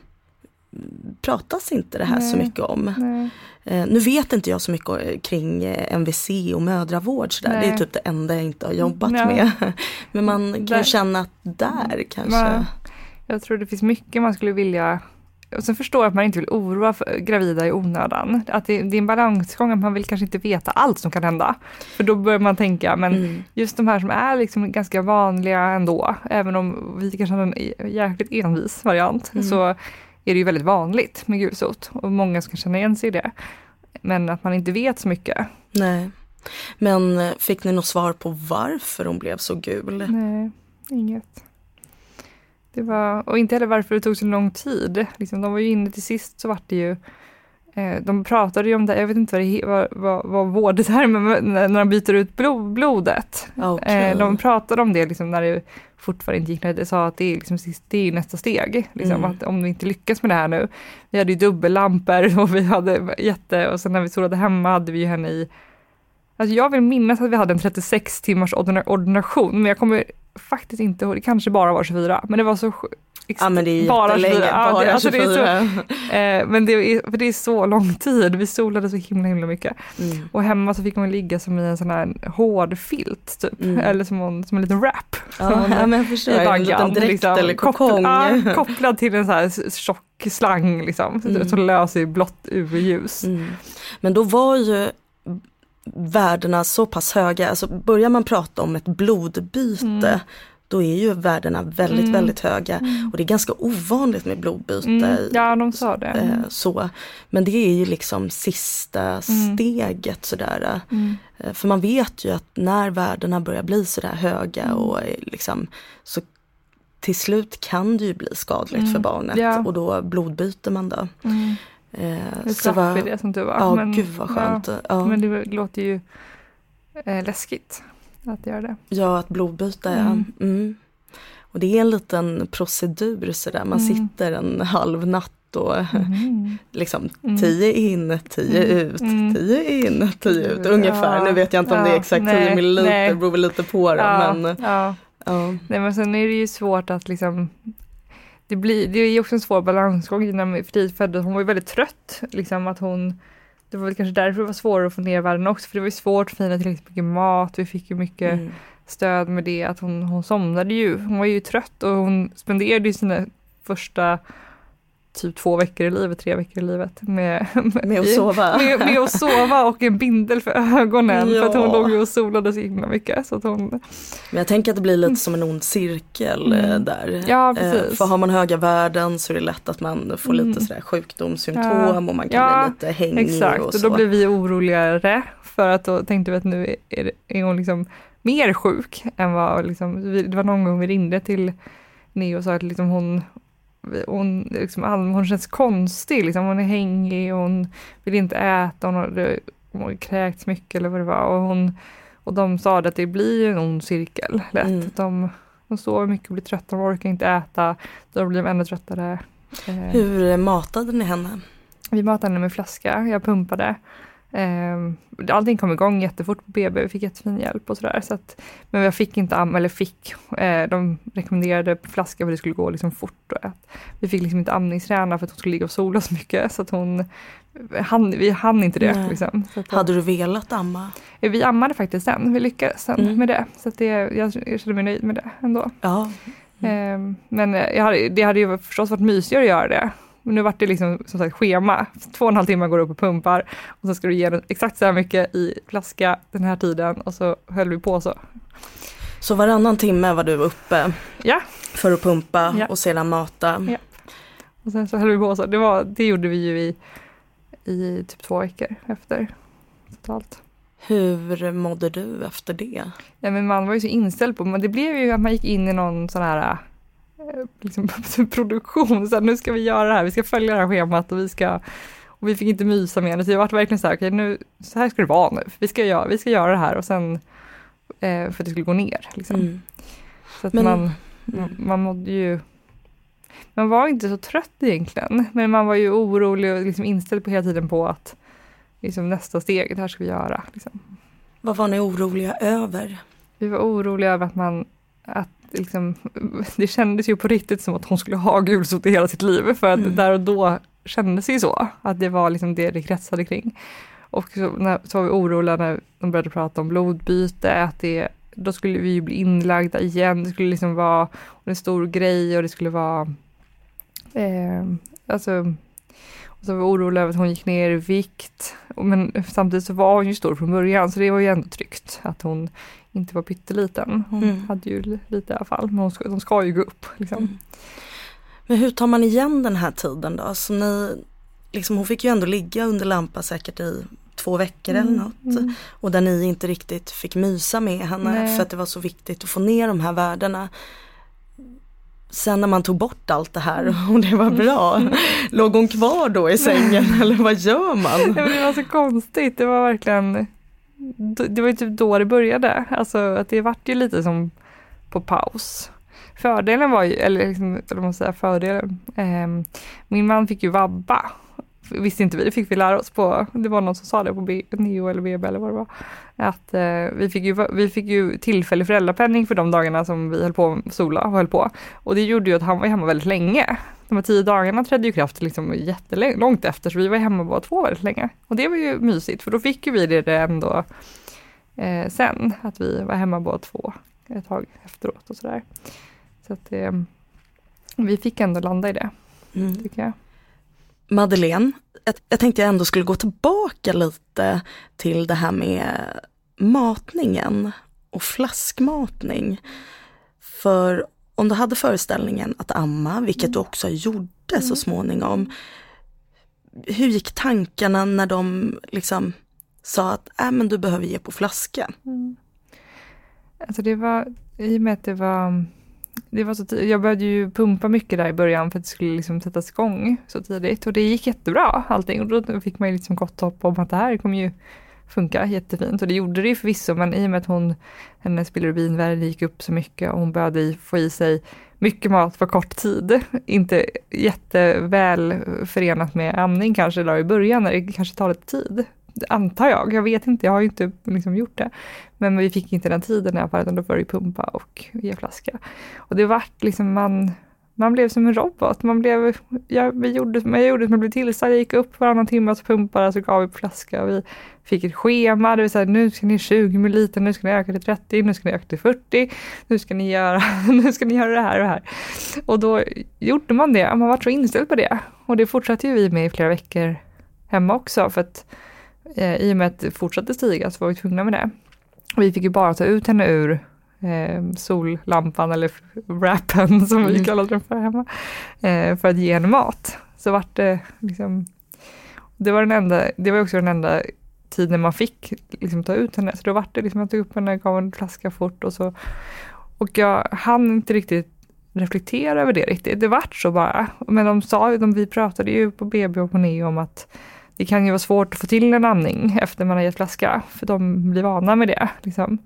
pratas inte det här Nej. så mycket om. Eh, nu vet inte jag så mycket kring eh, MVC och mödravård sådär. Det är typ det enda jag inte har jobbat ja. med. Men man kan där. känna att där kanske. Ja. Jag tror det finns mycket man skulle vilja och sen förstår jag att man inte vill oroa gravida i onödan. Att det, det, är en balansgång att man vill kanske inte veta allt som kan hända. För då börjar man tänka, men mm. just de här som är liksom ganska vanliga ändå, även om vi kanske har en jäkligt envis variant, mm. så är det ju väldigt vanligt med gulsot och många ska känna igen sig i det. Men att man inte vet så mycket. Nej. Men eh, fick ni något svar på varför hon blev så gul? Nej, inget. Det var, och inte heller varför det tog så lång tid. Liksom, de var ju inne till sist så vart det ju eh, de pratade ju om det, jag vet inte vad, det, vad, vad, vad vårdtermen när de byter ut blod, blodet. Okay. Eh, de pratade om det liksom när det fortfarande inte gick, när det sa att det är, liksom, det är nästa steg. Liksom, mm. att om vi inte lyckas med det här nu. Vi hade ju dubbellampor och vi hade jätte, och sen när vi solade hemma hade vi ju henne i Alltså jag vill minnas att vi hade en 36 timmars ordination, men jag kommer faktiskt inte det kanske bara var 24, men det var så Ja men det är bara 24. Bara ja, det, alltså 24. Det är så, eh, men det är, för det är så lång tid, vi solade så himla himla mycket. Mm. Och hemma så fick hon ligga som i en sån här hård filt typ, mm. eller som, en, som en liten wrap. Ja, ja men jag förstår, en liten dräkt liksom, eller kokong. Kopplad, ja, kopplad till en sån här tjock slang liksom, mm. som löser blått UV-ljus. Mm. Men då var ju värdena så pass höga, alltså börjar man prata om ett blodbyte mm. då är ju värdena väldigt mm. väldigt höga mm. och det är ganska ovanligt med blodbyte. Mm. Ja de sa det. Eh, så. Men det är ju liksom sista mm. steget sådär. Mm. Eh, för man vet ju att när värdena börjar bli sådär höga och liksom så till slut kan det ju bli skadligt för barnet ja. och då blodbyter man då. Eh, så var, det som du var. Ja, men, gud vad skönt. Ja, ja. Men det låter ju eh, läskigt att göra det. Ja, att blodbyta mm. ja. Mm. Och det är en liten procedur sådär, man mm. sitter en halv natt och mm. liksom mm. tio in, tio mm. ut, mm. tio in, tio ut ungefär. Ja, nu vet jag inte om det är exakt nej, 10 milliliter, det beror väl lite på det. Ja, men. Nej men sen är det ju svårt att liksom det, blir, det är också en svår balansgång innan för tidigt föddes. Hon var ju väldigt trött. Liksom att hon, det var väl kanske därför det var svårare att få ner världen också. För det var ju svårt att få i tillräckligt mycket mat. Vi fick ju mycket mm. stöd med det att hon, hon somnade ju. Hon var ju trött och hon spenderade ju sina första typ två veckor i livet, tre veckor i livet med, med att sova. Med, med att sova och en bindel för ögonen ja. för att hon låg ju och solade så himla mycket. Så att hon... Men jag tänker att det blir lite som en ond cirkel eh, mm. där. Ja, eh, precis. För har man höga värden så är det lätt att man får lite mm. sådär sjukdomssymptom ja. och man kan ja, bli lite hängig exakt. och så. och då blir vi oroligare för att då tänkte vi att nu är, är hon liksom mer sjuk än vad liksom, det var någon gång vi ringde till Neo och sa att liksom hon, hon, liksom, hon känns konstig, liksom, hon är hängig och hon vill inte äta, hon har, hon kräkts mycket eller vad det var. Och, hon, och de sa att det blir en ond cirkel lätt. Mm. De, de sover mycket och blir trötta, de orkar inte äta, då blir de ännu tröttare. Eh. Hur matade ni henne? Vi matade henne med flaska, jag pumpade. Um, allting kom igång jättefort på BB, vi fick jättefin hjälp och sådär. Så att, men jag fick inte amma, eller fick, eh, de rekommenderade flaska för att det skulle gå liksom fort. Och att vi fick liksom inte amningsträna för att hon skulle ligga och sola så mycket. Så att hon, han, vi hann inte det. Liksom. Att, Hade du velat amma? Vi ammade faktiskt sen, vi lyckades sen mm. med det. Så det, jag, jag kände mig nöjd med det ändå. Ja. Mm. Men hade, det hade ju förstås varit mysigare att göra det. Men nu vart det liksom som sagt schema. Två och en halv timme går du upp och pumpar och sen ska du ge exakt så här mycket i flaska den här tiden och så höll vi på så. Så varannan timme var du uppe ja. för att pumpa ja. och sedan mata? Ja. Och sen så höll vi på så. Det, var, det gjorde vi ju i, i typ två veckor efter totalt. Hur mådde du efter det? Ja, men man var ju så inställd på, men det blev ju att man gick in i någon sån här liksom, produktion. Så här, nu ska vi göra det här, vi ska följa det här schemat och vi ska och vi fick inte mysa med det. Så jag var verkligen så här, okej okay, nu, så här ska det vara nu. Vi ska göra, vi ska göra det här och sen eh, för att det skulle gå ner. Liksom. Mm. Så att Men, man, mm. man mådde ju man var inte så trött egentligen, men man var ju orolig och liksom inställd på hela tiden på att liksom, nästa steg, det här ska vi göra. Liksom. Vad var ni oroliga över? Vi var oroliga över att man att liksom, det kändes ju på riktigt som att hon skulle ha gulsot i hela sitt liv för att mm. där och då kändes det ju så, att det var liksom det det kretsade kring. Och så, när, så var vi oroliga när de började prata om blodbyte, att det, då skulle vi ju bli inlagda igen, det skulle liksom vara en stor grej och det skulle vara eh, alltså så var vi oroliga över att hon gick ner i vikt. Men samtidigt så var hon ju stor från början så det var ju ändå tryggt att hon inte var pytteliten. Hon mm. hade ju lite i alla fall, men hon ska, de ska ju gå upp. Liksom. Mm. Men hur tar man igen den här tiden då? Så ni, liksom, hon fick ju ändå ligga under lampa säkert i två veckor mm. eller något. Mm. Och där ni inte riktigt fick mysa med henne Nej. för att det var så viktigt att få ner de här värdena. Sen när man tog bort allt det här och det var bra, mm. låg hon kvar då i sängen eller vad gör man? Ja, det var så konstigt, det var verkligen det var ju typ då det började. Alltså att det vart ju lite som på paus. Fördelen var ju, eller liksom, eller man säga fördelen, eh, min man fick ju vabba. Visste inte vi, det fick vi lära oss på, det var någon som sa det på B, Neo eller BB eller vad det var. Att eh, vi, fick ju, vi fick ju tillfällig föräldrapenning för de dagarna som vi höll på Sola och höll på. Och det gjorde ju att han var hemma väldigt länge de här tio dagarna trädde ju kraft liksom jättelångt efter, så vi var hemma bara två väldigt länge. Och det var ju mysigt, för då fick ju vi det ändå eh, sen, att vi var hemma båda två ett tag efteråt och sådär. Så att eh, vi fick ändå landa i det, mm. tycker jag. Madeleine, jag, jag tänkte jag ändå skulle gå tillbaka lite till det här med matningen och flaskmatning. För om du hade föreställningen att amma, vilket mm. du också gjorde mm. så småningom. Hur gick tankarna när de liksom sa att äh, men du behöver ge på flaska? Mm. Alltså det var, i och med att det var, det var så jag började ju pumpa mycket där i början för att det skulle liksom sättas igång så tidigt och det gick jättebra allting och då fick man ju liksom gott hopp om att det här kommer ju funka jättefint och det gjorde det ju förvisso men i och med att hon, hennes bilirubinvärde gick upp så mycket och hon började få i sig mycket mat på kort tid. Inte jätteväl förenat med amning kanske där i början när det kanske tar lite tid. Antar jag, jag vet inte, jag har ju inte liksom gjort det. Men vi fick inte den tiden i alla fall utan då började vi pumpa och ge flaska. Och det vart liksom man man blev som en robot. Man blev, jag, vi gjorde, jag gjorde som jag blev tillsagd, jag gick upp varannan timme och så pumpade så gav vi på flaska. Vi fick ett schema, det vill säga nu ska ni 20 ml, nu ska ni öka till 30, nu ska ni öka till 40, nu ska ni göra, nu ska ni göra det här och det här. Och då gjorde man det, man var så inställd på det. Och det fortsatte ju vi med i flera veckor hemma också, för att eh, i och med att det fortsatte stiga så var vi tvungna med det. Vi fick ju bara ta ut henne ur eh, sollampan eller wrappen som mm. vi kallade den för hemma, eh, för att ge henne mat. Så vart det liksom, det var den enda, det var också den enda tiden man fick liksom, ta ut henne. Så då vart det liksom, jag tog upp henne, gav en flaska fort och så. Och jag hann inte riktigt reflektera över det riktigt. Det vart så bara. Men de sa de, vi pratade ju på BB och på NEO om att det kan ju vara svårt att få till en andning efter man har gett flaska, för de blir vana med det. Liksom.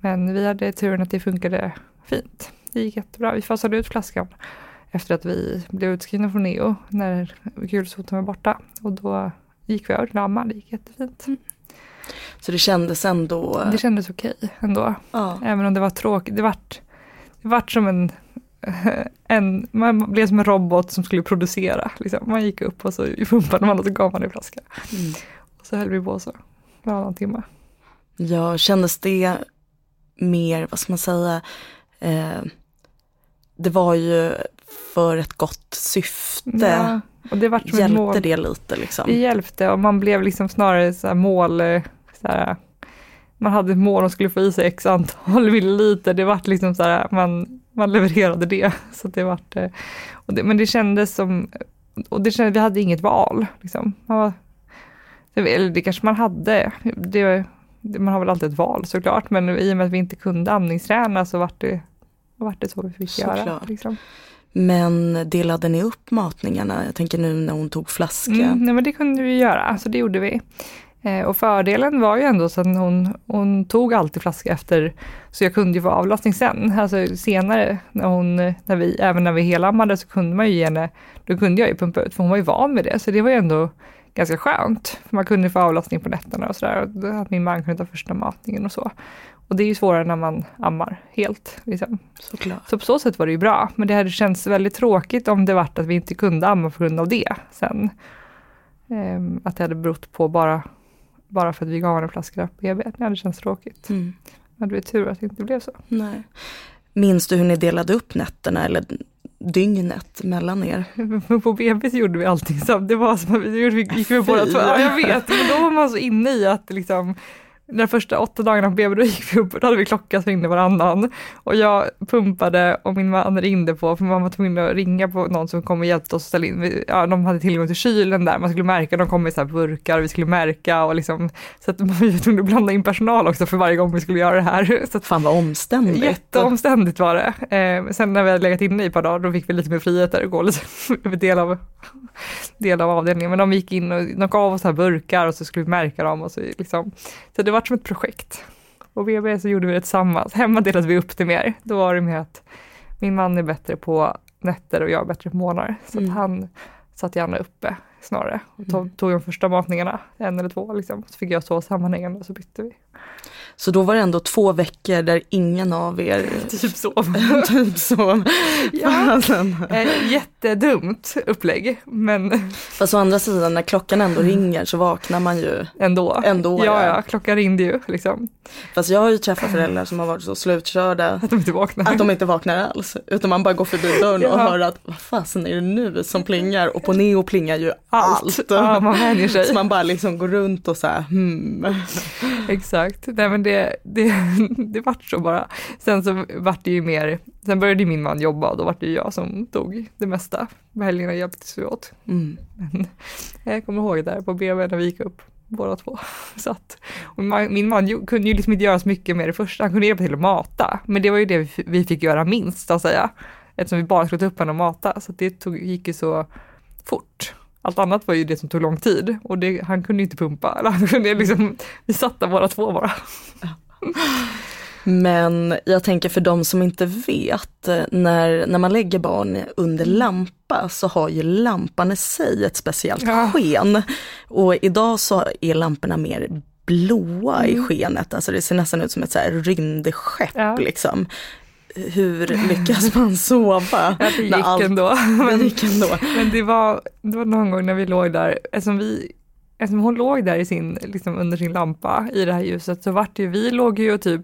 Men vi hade turen att det funkade fint. Det gick jättebra. Vi fasade ut flaskan efter att vi blev utskrivna från NEO när kulsoten var borta. Och då gick vi över till amma, det gick jättefint. Mm. Så det kändes ändå? Det kändes okej ändå. Ja. Även om det var tråkigt. Det vart, det vart som en, en, man blev som en robot som skulle producera. Liksom. Man gick upp och så pumpade man och så gav man en flaska. Mm. Och så höll vi på så varannan timme. Ja, kändes det mer, vad ska man säga, eh, det var ju för ett gott syfte. Ja, och det vart hjälpte mål. det lite liksom? Det hjälpte och man blev liksom snarare så mål, så här, man hade ett mål och skulle få i sig x antal milliliter. Det vart liksom så här, man, man levererade det. Så det vart, eh, det, men det kändes som, och det kändes, vi hade inget val. Liksom. Var, eller det kanske man hade. Det, man har väl alltid ett val såklart, men i och med att vi inte kunde amningsträna så vart det, vart det så vi fick såklart. göra. Liksom. Men delade ni upp matningarna? Jag tänker nu när hon tog flaska. Mm, nej men det kunde vi göra, så det gjorde vi. Eh, och fördelen var ju ändå så att hon, hon tog alltid flaska efter, så jag kunde ju få avlastning sen. Alltså senare, när hon, när vi, även när vi helammade så kunde man ju ge henne, då kunde jag ju pumpa ut, för hon var ju van med det. Så det var ju ändå ganska skönt. För man kunde få avlastning på nätterna och sådär. Och att min man kunde ta första matningen och så. Och det är ju svårare när man ammar helt. Liksom. Så på så sätt var det ju bra. Men det hade känts väldigt tråkigt om det vart att vi inte kunde amma på grund av det sen. Um, att det hade berott på bara, bara för att vi gav en flaska BB. Det hade känts tråkigt. Mm. Men det var tur att det inte blev så. Nej. Minns du hur ni delade upp nätterna eller dygnet mellan er. På BB gjorde vi allting samtidigt. Det var som att vi gick vi båda två. Ja, jag vet, men då var man så inne i att liksom de första åtta dagarna på BB då gick vi upp och då hade vi klocka som ringde varannan. Och jag pumpade och min man ringde på, för man var tvungen att ringa på någon som kom och hjälpte oss att ställa in. Ja, de hade tillgång till kylen där, man skulle märka, de kom i så här burkar, vi skulle märka och liksom, så att vi var tvungna att blanda in personal också för varje gång vi skulle göra det här. Så att, Fan vad omständigt. Jätteomständigt var det. Eh, sen när vi hade legat inne i ett par dagar, då fick vi lite mer frihet där och gå lite del av, del av avdelningen. Men de gick in och de gav oss här burkar och så skulle vi märka dem och så liksom. Så det varit som ett projekt. Och BB så gjorde vi det tillsammans. Hemma delade vi upp det mer. Då var det mer att min man är bättre på nätter och jag är bättre på morgnar. Så mm. han satt gärna uppe snarare och tog, mm. tog de första matningarna, en eller två liksom. Så fick jag sova sammanhängande och så bytte vi. Så då var det ändå två veckor där ingen av er typ sov. typ sov. ja, eh, jättedumt upplägg. Men... Fast å andra sidan när klockan ändå ringer så vaknar man ju ändå. ändå ja, ja, klockan ringde ju liksom. Fast jag har ju träffat föräldrar som har varit så slutkörda att de inte vaknar, att de inte vaknar alls. Utan man bara går förbi dörren ja. och hör att vad fasen är det nu som plingar? Och på Neo plingar ju allt. allt. Ja, man vänjer sig. Så man bara liksom går runt och så här hmm. Exakt. Nej men det, det, det vart så bara. Sen så vart det ju mer, sen började min man jobba och då vart det jag som tog det mesta. På helgerna hjälptes vi åt. Mm. Men jag kommer ihåg där på BB när vi gick upp båda två. Så att, min man kunde ju liksom inte göra så mycket med det första, han kunde hjälpa till att mata, men det var ju det vi fick göra minst, så att säga. Eftersom vi bara skulle ta upp honom och mata, så det tog, gick ju så fort. Allt annat var ju det som tog lång tid och det, han kunde inte pumpa. Eller han kunde liksom, vi satt där båda två bara. Men jag tänker för de som inte vet, när, när man lägger barn under lampa så har ju lampan i sig ett speciellt ja. sken. Och idag så är lamporna mer blåa mm. i skenet, alltså det ser nästan ut som ett så här rymdskepp ja. liksom. Hur lyckas man sova? Ja, det gick allt- ändå. Det Men, gick ändå. men det, var, det var någon gång när vi låg där, eftersom, vi, eftersom hon låg där i sin, liksom under sin lampa i det här ljuset så vart det ju, vi låg ju och typ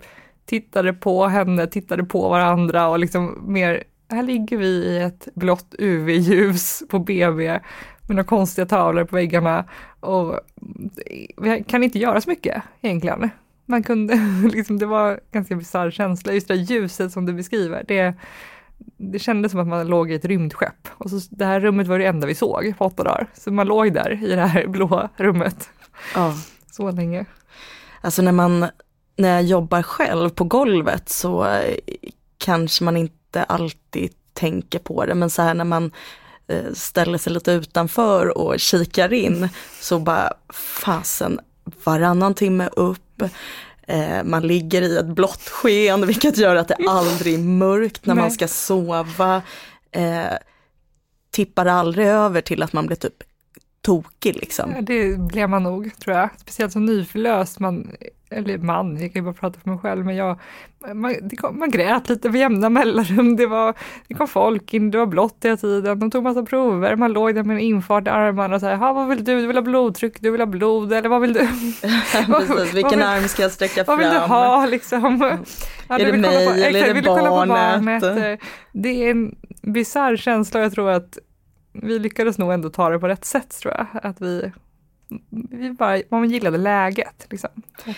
tittade på henne, tittade på varandra och liksom mer, här ligger vi i ett blått UV-ljus på BB med några konstiga tavlor på väggarna och vi kan inte göra så mycket egentligen. Man kunde, liksom, det var en ganska bisarr känsla, just det där ljuset som du beskriver, det, det kändes som att man låg i ett rymdskepp. Och så, det här rummet var det enda vi såg på åtta dagar. Så man låg där i det här blåa rummet Ja. så länge. Alltså när man, när jag jobbar själv på golvet så eh, kanske man inte alltid tänker på det, men så här när man eh, ställer sig lite utanför och kikar in så bara fasen varannan timme upp. Eh, man ligger i ett blått sken vilket gör att det aldrig är mörkt när man ska sova. Eh, tippar aldrig över till att man blir typ tokig liksom. Ja, Det blev man nog, tror jag. Speciellt som nyförlöst, man, eller man, jag kan ju bara prata för mig själv, men jag, man, det kom, man grät lite med jämna mellanrum. Det, var, det kom folk in, det var blått hela tiden, de tog massa prover, man låg där med en infart i armarna och så här, "Ha, vad vill du? Du vill ha blodtryck, du vill ha blod, eller vad vill du? Vad- Precis, vilken vad- arm ska jag sträcka Vad fram? vill du ha liksom? Ja, Är det vill mig på- eller är exakt, det vill du kolla på barnet? Eh, Det är en bisarr känsla och jag tror att vi lyckades nog ändå ta det på rätt sätt tror jag. Att vi, vi bara, man gillade läget. Liksom.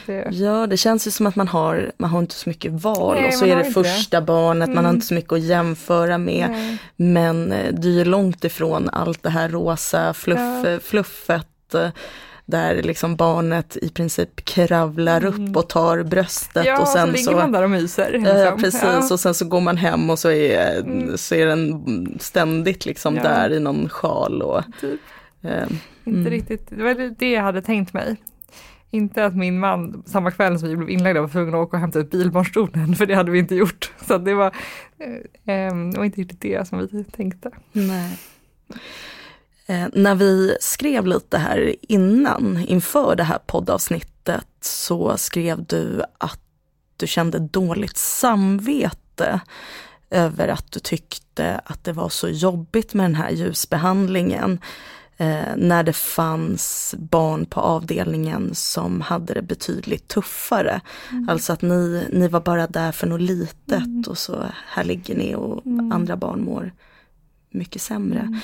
Det, Ja, det känns ju som att man har, man har inte så mycket val Nej, och så är det inte det. första barnet, man har Mm. inte så mycket att jämföra med. nej. Men eh, det är ju långt ifrån allt det här rosa fluff, Ja. fluffet eh, där liksom barnet i princip kravlar Mm. upp och tar bröstet ja, och så sen ligger så man där och myser. Ja, liksom. precis, Ja. och sen så går man hem och så är, Mm. så är den ständigt liksom Ja. där i någon sjal och Typ. eh, Inte Mm. riktigt, det var det jag hade tänkt mig. Inte att min man samma kväll som vi blev inlagda var tvungen att åka och hämta ut bilbarnstolen, för det hade vi inte gjort. Så det var, eh, eh, det var inte riktigt det som vi tänkte. Nej. Eh, när vi skrev lite här innan, inför det här poddavsnittet, så skrev du att du kände dåligt samvete över att du tyckte att det var så jobbigt med den här ljusbehandlingen. Eh, när det fanns barn på avdelningen som hade det betydligt tuffare. Alltså att ni, ni var bara där för något litet och så här ligger ni och Mm. andra barn mår mycket sämre.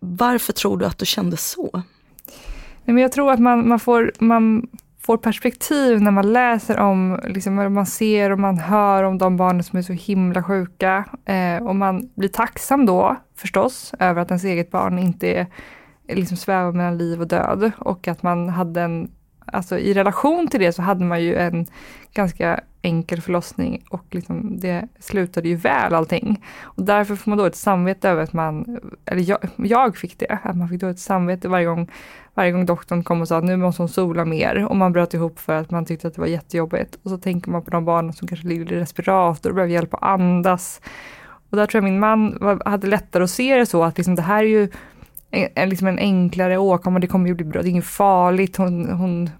Varför tror du att du kände så? Nej, men jag tror att man, man, får, man får perspektiv när man läser om, liksom, man ser och man hör om de barnen som är så himla sjuka. Eh, och man blir tacksam då förstås över att ens eget barn inte är liksom svävar mellan liv och död. Och att man hade en, alltså i relation till det så hade man ju en ganska enkel förlossning och liksom det slutade ju väl allting. Och därför får man då ett samvete över att man, eller jag, jag fick det, att man fick då ett samvete varje gång varje gång doktorn kom och sa att nu måste hon sola mer och man bröt ihop för att man tyckte att det var jättejobbigt. Och så tänker man på de barnen som kanske ligger i respirator och behöver hjälp att andas. Och där tror jag min man var, hade lättare att se det så att liksom det här är ju en, liksom en enklare åkomma, det kommer ju bli bra, det är inget farligt, hon, hon,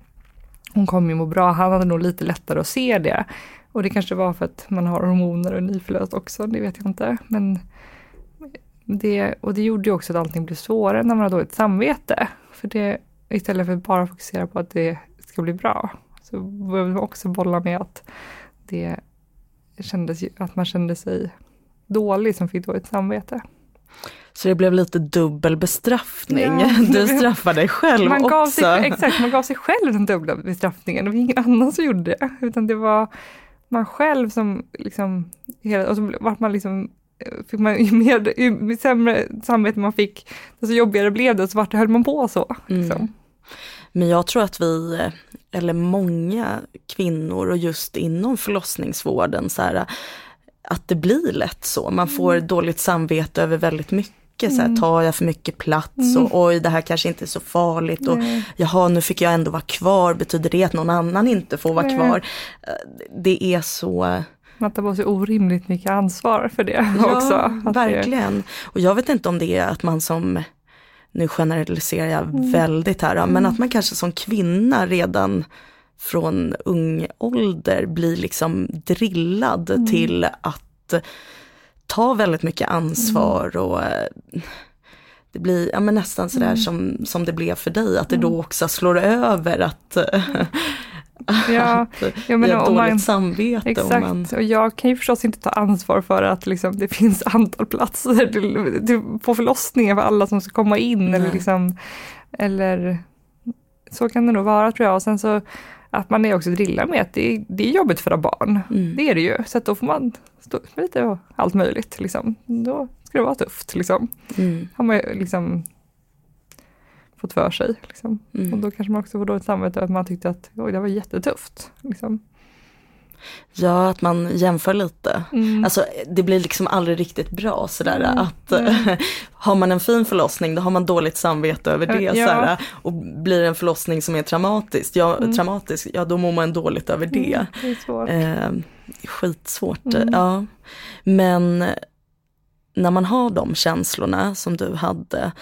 hon kommer ju må bra. Han hade nog lite lättare att se det. Och det kanske var för att man har hormoner och är nyförlöst också, det vet jag inte. Men det, och det gjorde ju också att allting blev svårare när man har dåligt samvete. För det, istället för att bara fokusera på att det ska bli bra, så behöver man också bolla med att det kändes ju, att man kände sig dålig som fick dåligt samvete. Så det blev lite dubbel bestraffning. Ja, du straffade dig själv Man gav, också. sig, exakt, man gav sig själv den dubbla bestraffningen. Det var ingen annan som gjorde det, utan det var man själv som liksom, och så vart man liksom fick man ju mer, ju sämre samvete man fick, desto jobbigare blev det, så vart höll man på så. Liksom. Mm. Men jag tror att vi, eller många kvinnor och just inom förlossningsvården, så här, att det blir lätt så. Man får dåligt samvete över väldigt mycket. Så här, Mm. tar jag för mycket plats Mm. och oj det här kanske inte är så farligt och Nej. jaha nu fick jag ändå vara kvar, betyder det att någon annan inte får vara Nej. kvar? Eh, Det är så, Man tar på sig orimligt mycket ansvar för det också. ja det- verkligen. Och jag vet inte om det är att man som, nu generaliserar jag Mm. väldigt här, men att man kanske som kvinna redan från ung ålder blir liksom drillad Mm. till att ta väldigt mycket ansvar mm. och eh, det blir ja, men nästan sådär mm. som, som det blev för dig, att det då mm. också slår över att Ja, jag menar, ett dåligt man, samvete. Exakt, man... och jag kan ju förstås inte ta ansvar för att liksom, det finns antal platser till, till, på förlossningen för alla som ska komma in. Eller, liksom, eller så kan det nog vara tror jag. Och sen så att man är också drillad med att det är, det är jobbigt för barn. Mm. Det är det ju. Så då får man stå med lite allt möjligt. Liksom. Då ska det vara tufft. Liksom. Mm. Har man liksom fått för sig. Liksom. Mm. Och då kanske man också får dåligt samvete att man tyckte att Oj, det var jättetufft. Liksom. Ja, att man jämför lite. Mm. Alltså det blir liksom aldrig riktigt bra sådär mm. att mm. har man en fin förlossning då har man dåligt samvete över det. Ja. Sådär, och blir det en förlossning som är traumatisk, ja, mm. traumatisk, ja då mår man dåligt över det. Mm, det är svårt. Eh, skitsvårt, mm. ja. Men när man har de känslorna som du hade,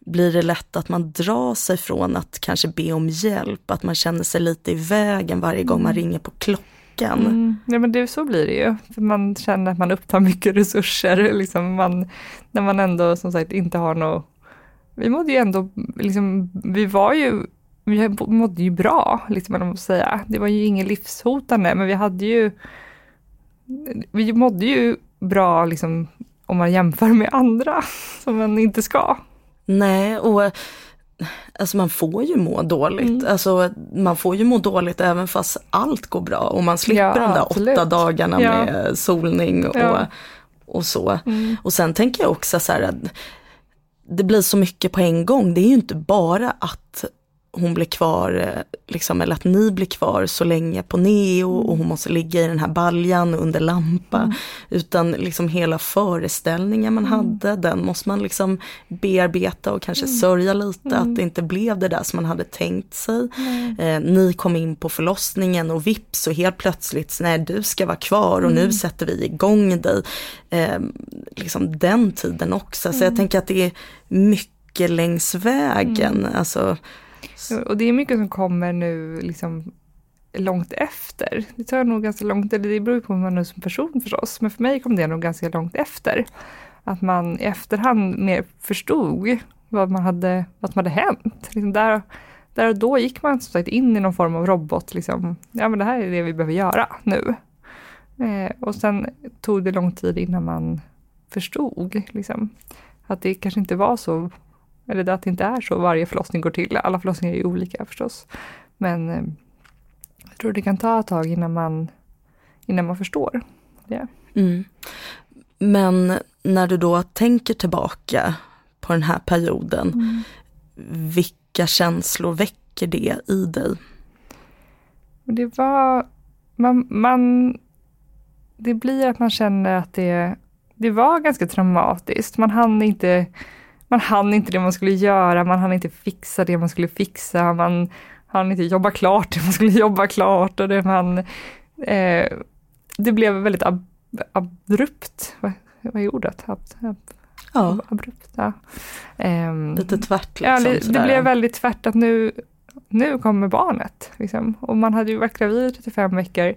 blir det lätt att man drar sig från att kanske be om hjälp, att man känner sig lite i vägen varje gång man ringer på klockan veckan. Mm. Ja men det, så blir det ju. För man känner att man upptar mycket resurser. Liksom man, när man ändå som sagt inte har något... Vi mådde ju ändå, liksom, vi var ju vi mådde ju bra, liksom, man måste säga. Det var ju inget livshotande, men vi hade ju... Vi mådde ju bra liksom, om man jämför med andra, som man inte ska. Nej, och Alltså man får ju må dåligt. Mm. Alltså man får ju må dåligt även fast allt går bra och man slipper ja, de där absolut. åtta dagarna ja. med solning och, ja. och så. Mm. Och sen tänker jag också så här att det blir så mycket på en gång. Det är ju inte bara att hon blir kvar, eh, liksom, eller att ni blir kvar så länge på neo och hon måste ligga i den här baljan under lampa. Mm. Utan liksom hela föreställningen man mm. hade, den måste man liksom bearbeta och kanske mm. sörja lite att mm. det inte blev det där som man hade tänkt sig. Eh, ni kom in på förlossningen och vips och helt plötsligt, nej du ska vara kvar och nu mm. sätter vi igång dig. Eh, liksom den tiden också. Så jag mm. tänker att det är mycket längs vägen. Alltså, och det är mycket som kommer nu liksom långt efter. Det tar nog ganska långt, eller det beror på hur man är som person förstås, men för mig kom det nog ganska långt efter. Att man i efterhand mer förstod vad, man hade, vad som hade hänt. Liksom där, där och då gick man som sagt in i någon form av robot, liksom, ja men det här är det vi behöver göra nu. Eh, och sen tog det lång tid innan man förstod liksom, att det kanske inte var så eller att det inte är så varje förlossning går till. Alla förlossningar är ju olika förstås. Men eh, jag tror det kan ta ett tag innan man, innan man förstår det. Mm. Men när du då tänker tillbaka på den här perioden, mm. vilka känslor väcker det i dig? Det var, man, man, det blir att man känner att det, det var ganska traumatiskt. Man hann inte man hann inte det man skulle göra, man hann inte fixa det man skulle fixa, man hann inte jobba klart det man skulle jobba klart och det man... Eh, det blev väldigt ab abrupt, vad, vad är ordet? Ab, ab, ja. Abrupt, ja. Eh, Lite tvärt liksom. Ja, det, det blev väldigt tvärt att nu, nu kommer barnet. Liksom. Och man hade ju varit gravid i 35 veckor.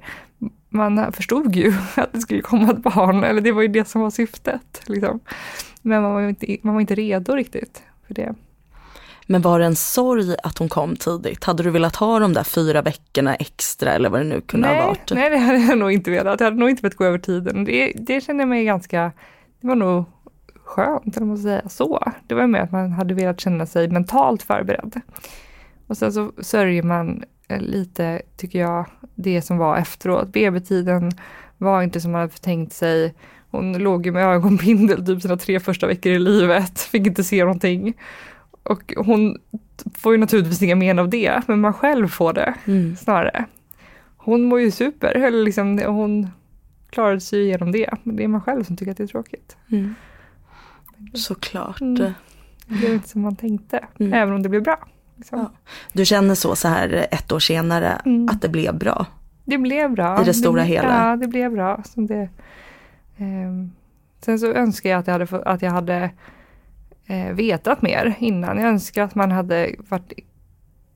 Man förstod ju att det skulle komma ett barn, eller det var ju det som var syftet. Liksom. Men man var, inte, man var inte redo riktigt för det. Men var det en sorg att hon kom tidigt? Hade du velat ha de där fyra veckorna extra eller vad det nu kunde nej, ha varit? Nej, det hade jag nog inte velat. Jag hade nog inte velat gå över tiden. Det, det kände jag mig ganska, det var nog skönt, eller måste säga så. Det var mer att man hade velat känna sig mentalt förberedd. Och sen så sörjer man eh, lite, tycker jag, det som var efteråt. BB-tiden var inte som man hade tänkt sig. Hon låg ju med ögonbindel typ sina tre första veckor i livet, fick inte se någonting. Och hon får ju naturligtvis inga men av det, men man själv får det mm. snarare. Hon mår ju super, eller liksom, hon klarade sig igenom det. Men det är man själv som tycker att det är tråkigt. Mm. Såklart. Mm. Det blev inte som man tänkte, mm. även om det blev bra. Liksom. Ja. Du känner så, så här ett år senare, mm. att det blev bra? Det blev bra. I det stora det, hela? Ja, det blev bra. Som det, sen så önskar jag att jag hade, att jag hade eh, vetat mer innan. Jag önskar att man hade varit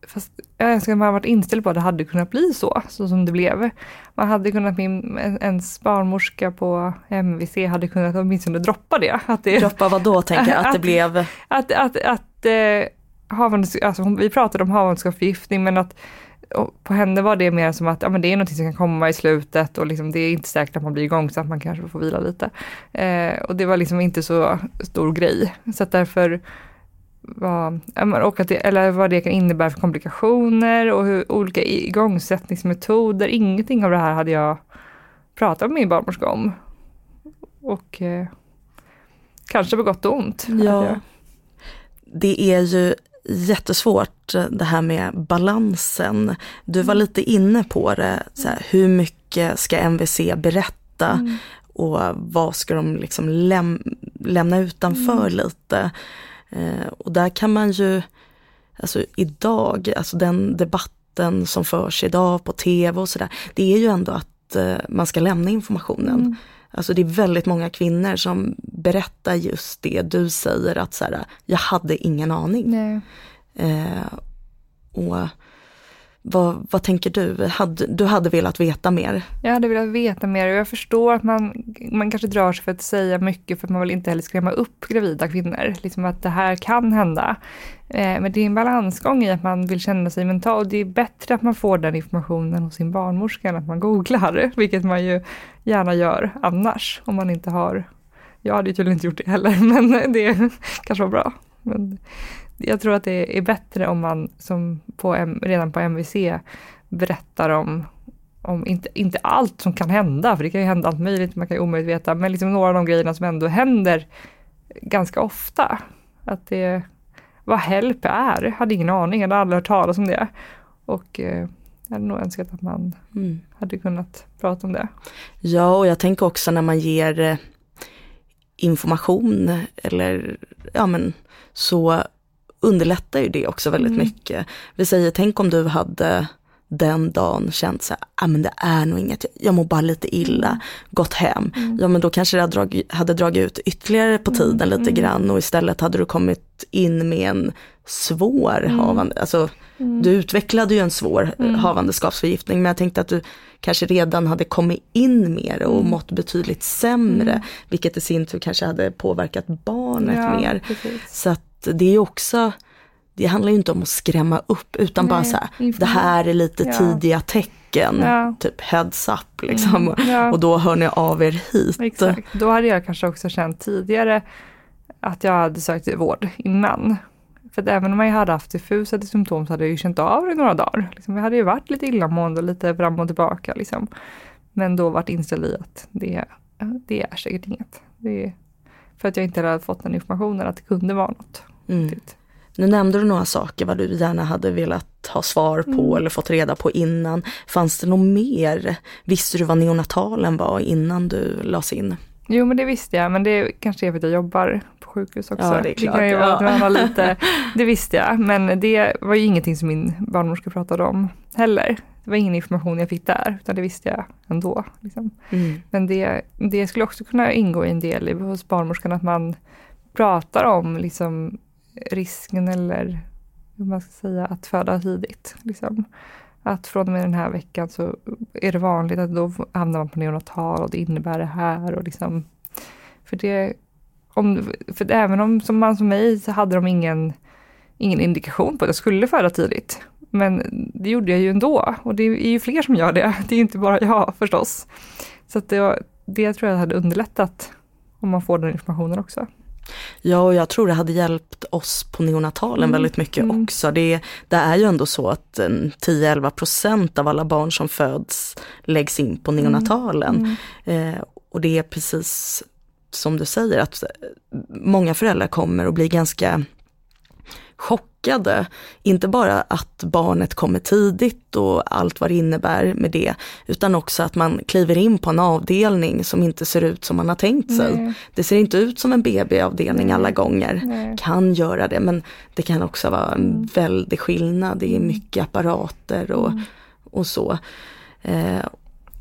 fast jag önskar att man varit inställd på att det hade kunnat bli så, så som det blev. Man hade kunnat, min, ens barnmorska på MVC hade kunnat åtminstone droppa det. Att det droppa vad då tänker jag, att, att det blev? Att, att, att, att eh, havandets, alltså, vi pratade om havandeskapsförgiftning men att på henne var det mer som att ja, men det är något som kan komma i slutet och liksom, det är inte säkert att man blir igångsatt, man kanske får vila lite. Eh, och det var liksom inte så stor grej. Så att därför var, och att det, eller vad det kan innebära för komplikationer och hur olika igångsättningsmetoder, ingenting av det här hade jag pratat med min barnmorska om. Och eh, kanske på gott och ont. Ja. Det är ju jättesvårt det här med balansen. Du var lite inne på det, så här, hur mycket ska MVC berätta mm. och vad ska de liksom läm lämna utanför mm. lite. Eh, och där kan man ju, alltså idag, alltså den debatten som förs idag på tv och sådär, det är ju ändå att eh, man ska lämna informationen. Mm. Alltså det är väldigt många kvinnor som berättar just det du säger att så här, jag hade ingen aning. Eh, och vad, vad tänker du? Hade, du hade velat veta mer? Jag hade velat veta mer och jag förstår att man, man kanske drar sig för att säga mycket för att man vill inte heller skrämma upp gravida kvinnor. Liksom att det här kan hända. Eh, men det är en balansgång i att man vill känna sig mental. Det är bättre att man får den informationen hos sin barnmorska än att man googlar, vilket man ju gärna gör annars om man inte har jag hade ju tydligen inte gjort det heller, men det kanske var bra. Men jag tror att det är bättre om man som på, redan på MVC berättar om, om inte, inte allt som kan hända, för det kan ju hända allt möjligt, man kan ju omöjligt veta, men liksom några av de grejerna som ändå händer ganska ofta. Att det, vad HELP är, hade ingen aning, jag hade aldrig hört talas om det. Och eh, jag hade nog önskat att man mm. hade kunnat prata om det. Ja, och jag tänker också när man ger eh, information eller ja men så underlättar ju det också väldigt mm. mycket. Vi säger, tänk om du hade den dagen känt så här, ah, men det är nog inget, jag mår bara lite illa, mm. gått hem. Mm. Ja men då kanske det hade dragit, hade dragit ut ytterligare på tiden mm. lite mm. grann och istället hade du kommit in med en svår mm. havande, alltså mm. du utvecklade ju en svår mm. havandeskapsförgiftning men jag tänkte att du kanske redan hade kommit in mer och mått betydligt sämre, vilket i sin tur kanske hade påverkat barnet ja, mer. Precis. Så att det är också, det handlar ju inte om att skrämma upp utan Nej, bara så här, det här är lite ja. tidiga tecken, ja. typ heads up liksom. Mm, ja. Och då hör ni av er hit. Exakt, då hade jag kanske också känt tidigare att jag hade sökt vård innan. För att även om jag hade haft diffusa symptom så hade jag ju känt av det i några dagar. Liksom, jag hade ju varit lite illamående och lite fram och tillbaka. Liksom. Men då varit inställd i att det, det är säkert inget. Det är för att jag inte hade fått den informationen att det kunde vara något. Mm. Nu nämnde du några saker vad du gärna hade velat ha svar på mm. eller fått reda på innan. Fanns det något mer? Visste du vad neonatalen var innan du lades in? Jo men det visste jag, men det kanske är för att jag jobbar på sjukhus också. Ja, det, är klart, det kan ju vara lite, det visste jag, men det var ju ingenting som min barnmorska pratade om heller. Det var ingen information jag fick där, utan det visste jag ändå. Liksom. Mm. Men det, det skulle också kunna ingå i en del hos barnmorskan, att man pratar om liksom, risken eller hur man ska säga, att föda tidigt. Liksom. Att från och med den här veckan så är det vanligt att då hamnar man på neonatal och det innebär det här. Och liksom, för det, om, för även om som man som mig så hade de ingen, ingen indikation på att jag skulle föda tidigt. Men det gjorde jag ju ändå och det är ju fler som gör det. Det är inte bara jag förstås. Så att det, det tror jag hade underlättat om man får den informationen också. Ja, och jag tror det hade hjälpt oss på neonatalen mm. väldigt mycket mm. också. Det, det, är ju ändå så att 10-11 procent av alla barn som föds läggs in på neonatalen. Mm. Eh, och det är precis som du säger att många föräldrar kommer och blir ganska chockade. Inte bara att barnet kommer tidigt och allt vad det innebär med det, utan också att man kliver in på en avdelning som inte ser ut som man har tänkt sig. Nej. Det ser inte ut som en BB-avdelning alla gånger. Nej. Kan göra det, men det kan också vara en mm. väldig skillnad. Det är mycket apparater och, mm. och så. Eh,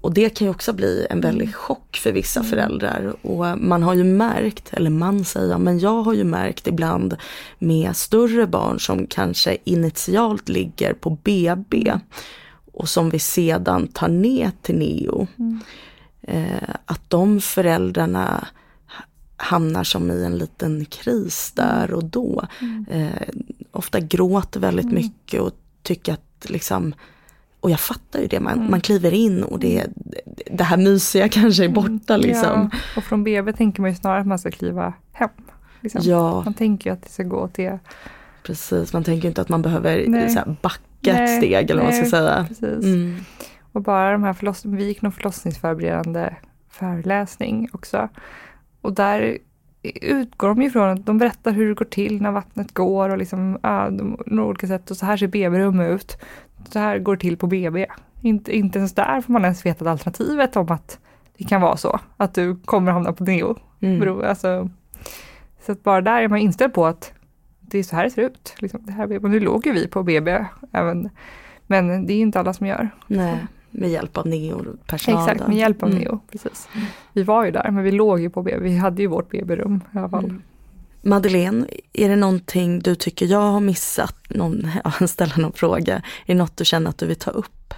och det kan ju också bli en väldig Mm. chock för vissa föräldrar. Och man har ju märkt, eller man säger, men jag har ju märkt ibland med större barn som kanske initialt ligger på BB och som vi sedan tar ner till neo. Mm. Eh, att de föräldrarna ha- hamnar som i en liten kris där och då. Mm. Eh, ofta gråter väldigt mycket och tycker att liksom och jag fattar ju det, man, Mm. man kliver in och det, det här mysiga kanske är borta liksom. Ja, och från BB tänker man ju snarare att man ska kliva hem. Liksom. Ja, Man tänker ju att det ska gå till, precis. Man tänker inte att man behöver Nej. så här, backa Nej, ett steg eller vad man ska säga. precis. Mm. Och bara de här förloss, vi gick nog förlossningsförberedande föreläsning också. Och där utgår de ju från att de berättar hur det går till när vattnet går och liksom, ja, de, olika sätt. Och så här ser BB-rum ut. Så här går det till på BB. Inte, inte ens där får man ens veta alternativet om att det kan vara så. Att du kommer hamna på neo. Mm. Bero, alltså, så att bara där är man inställd på att det är så här det ser ut. Liksom, det här, och nu låg ju vi på BB, även, men det är inte alla som gör. Nej, med hjälp av neopersonal. Exakt, med hjälp av Mm. Neo. Precis. Vi var ju där, men vi låg ju på BB. Vi hade ju vårt BB-rum i alla fall. Mm. Madeleine, är det någonting du tycker jag har missat? Någon, ja, ställa någon fråga. Är det något du känner att du vill ta upp?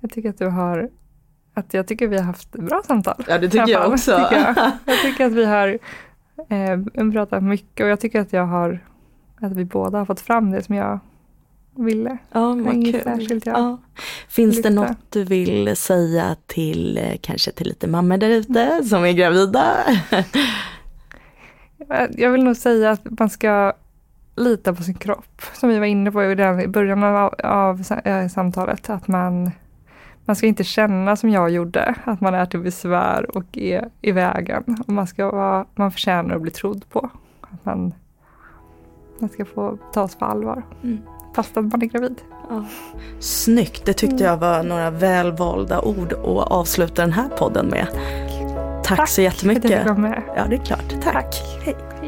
Jag tycker att du har att jag tycker vi har haft bra samtal. Ja, det tycker jag fall, också. tycker jag. jag tycker att vi har eh, pratat mycket och jag tycker att jag har att vi båda har fått fram det som jag ville. Ja, vad kul. särskilt, ja. Ja. Finns det Lyfta. något du vill säga till eh, kanske till lite mammor där ute som är gravida? Jag- Jag vill nog säga att man ska lita på sin kropp. Som vi var inne på i början av, av eh, samtalet. Att man, man ska inte känna som jag gjorde. Att man är till besvär och är i vägen. Och man, ska vara, man förtjänar att bli trodd på. Att man, man ska få tas på allvar. Mm. Fast att man är gravid. Ja. Snyggt, det tyckte jag var några välvalda ord att avsluta den här podden med. Tack, så För att jag jättemycket. fick vara med. Ja, det är klart. Tack. Hej. Hej.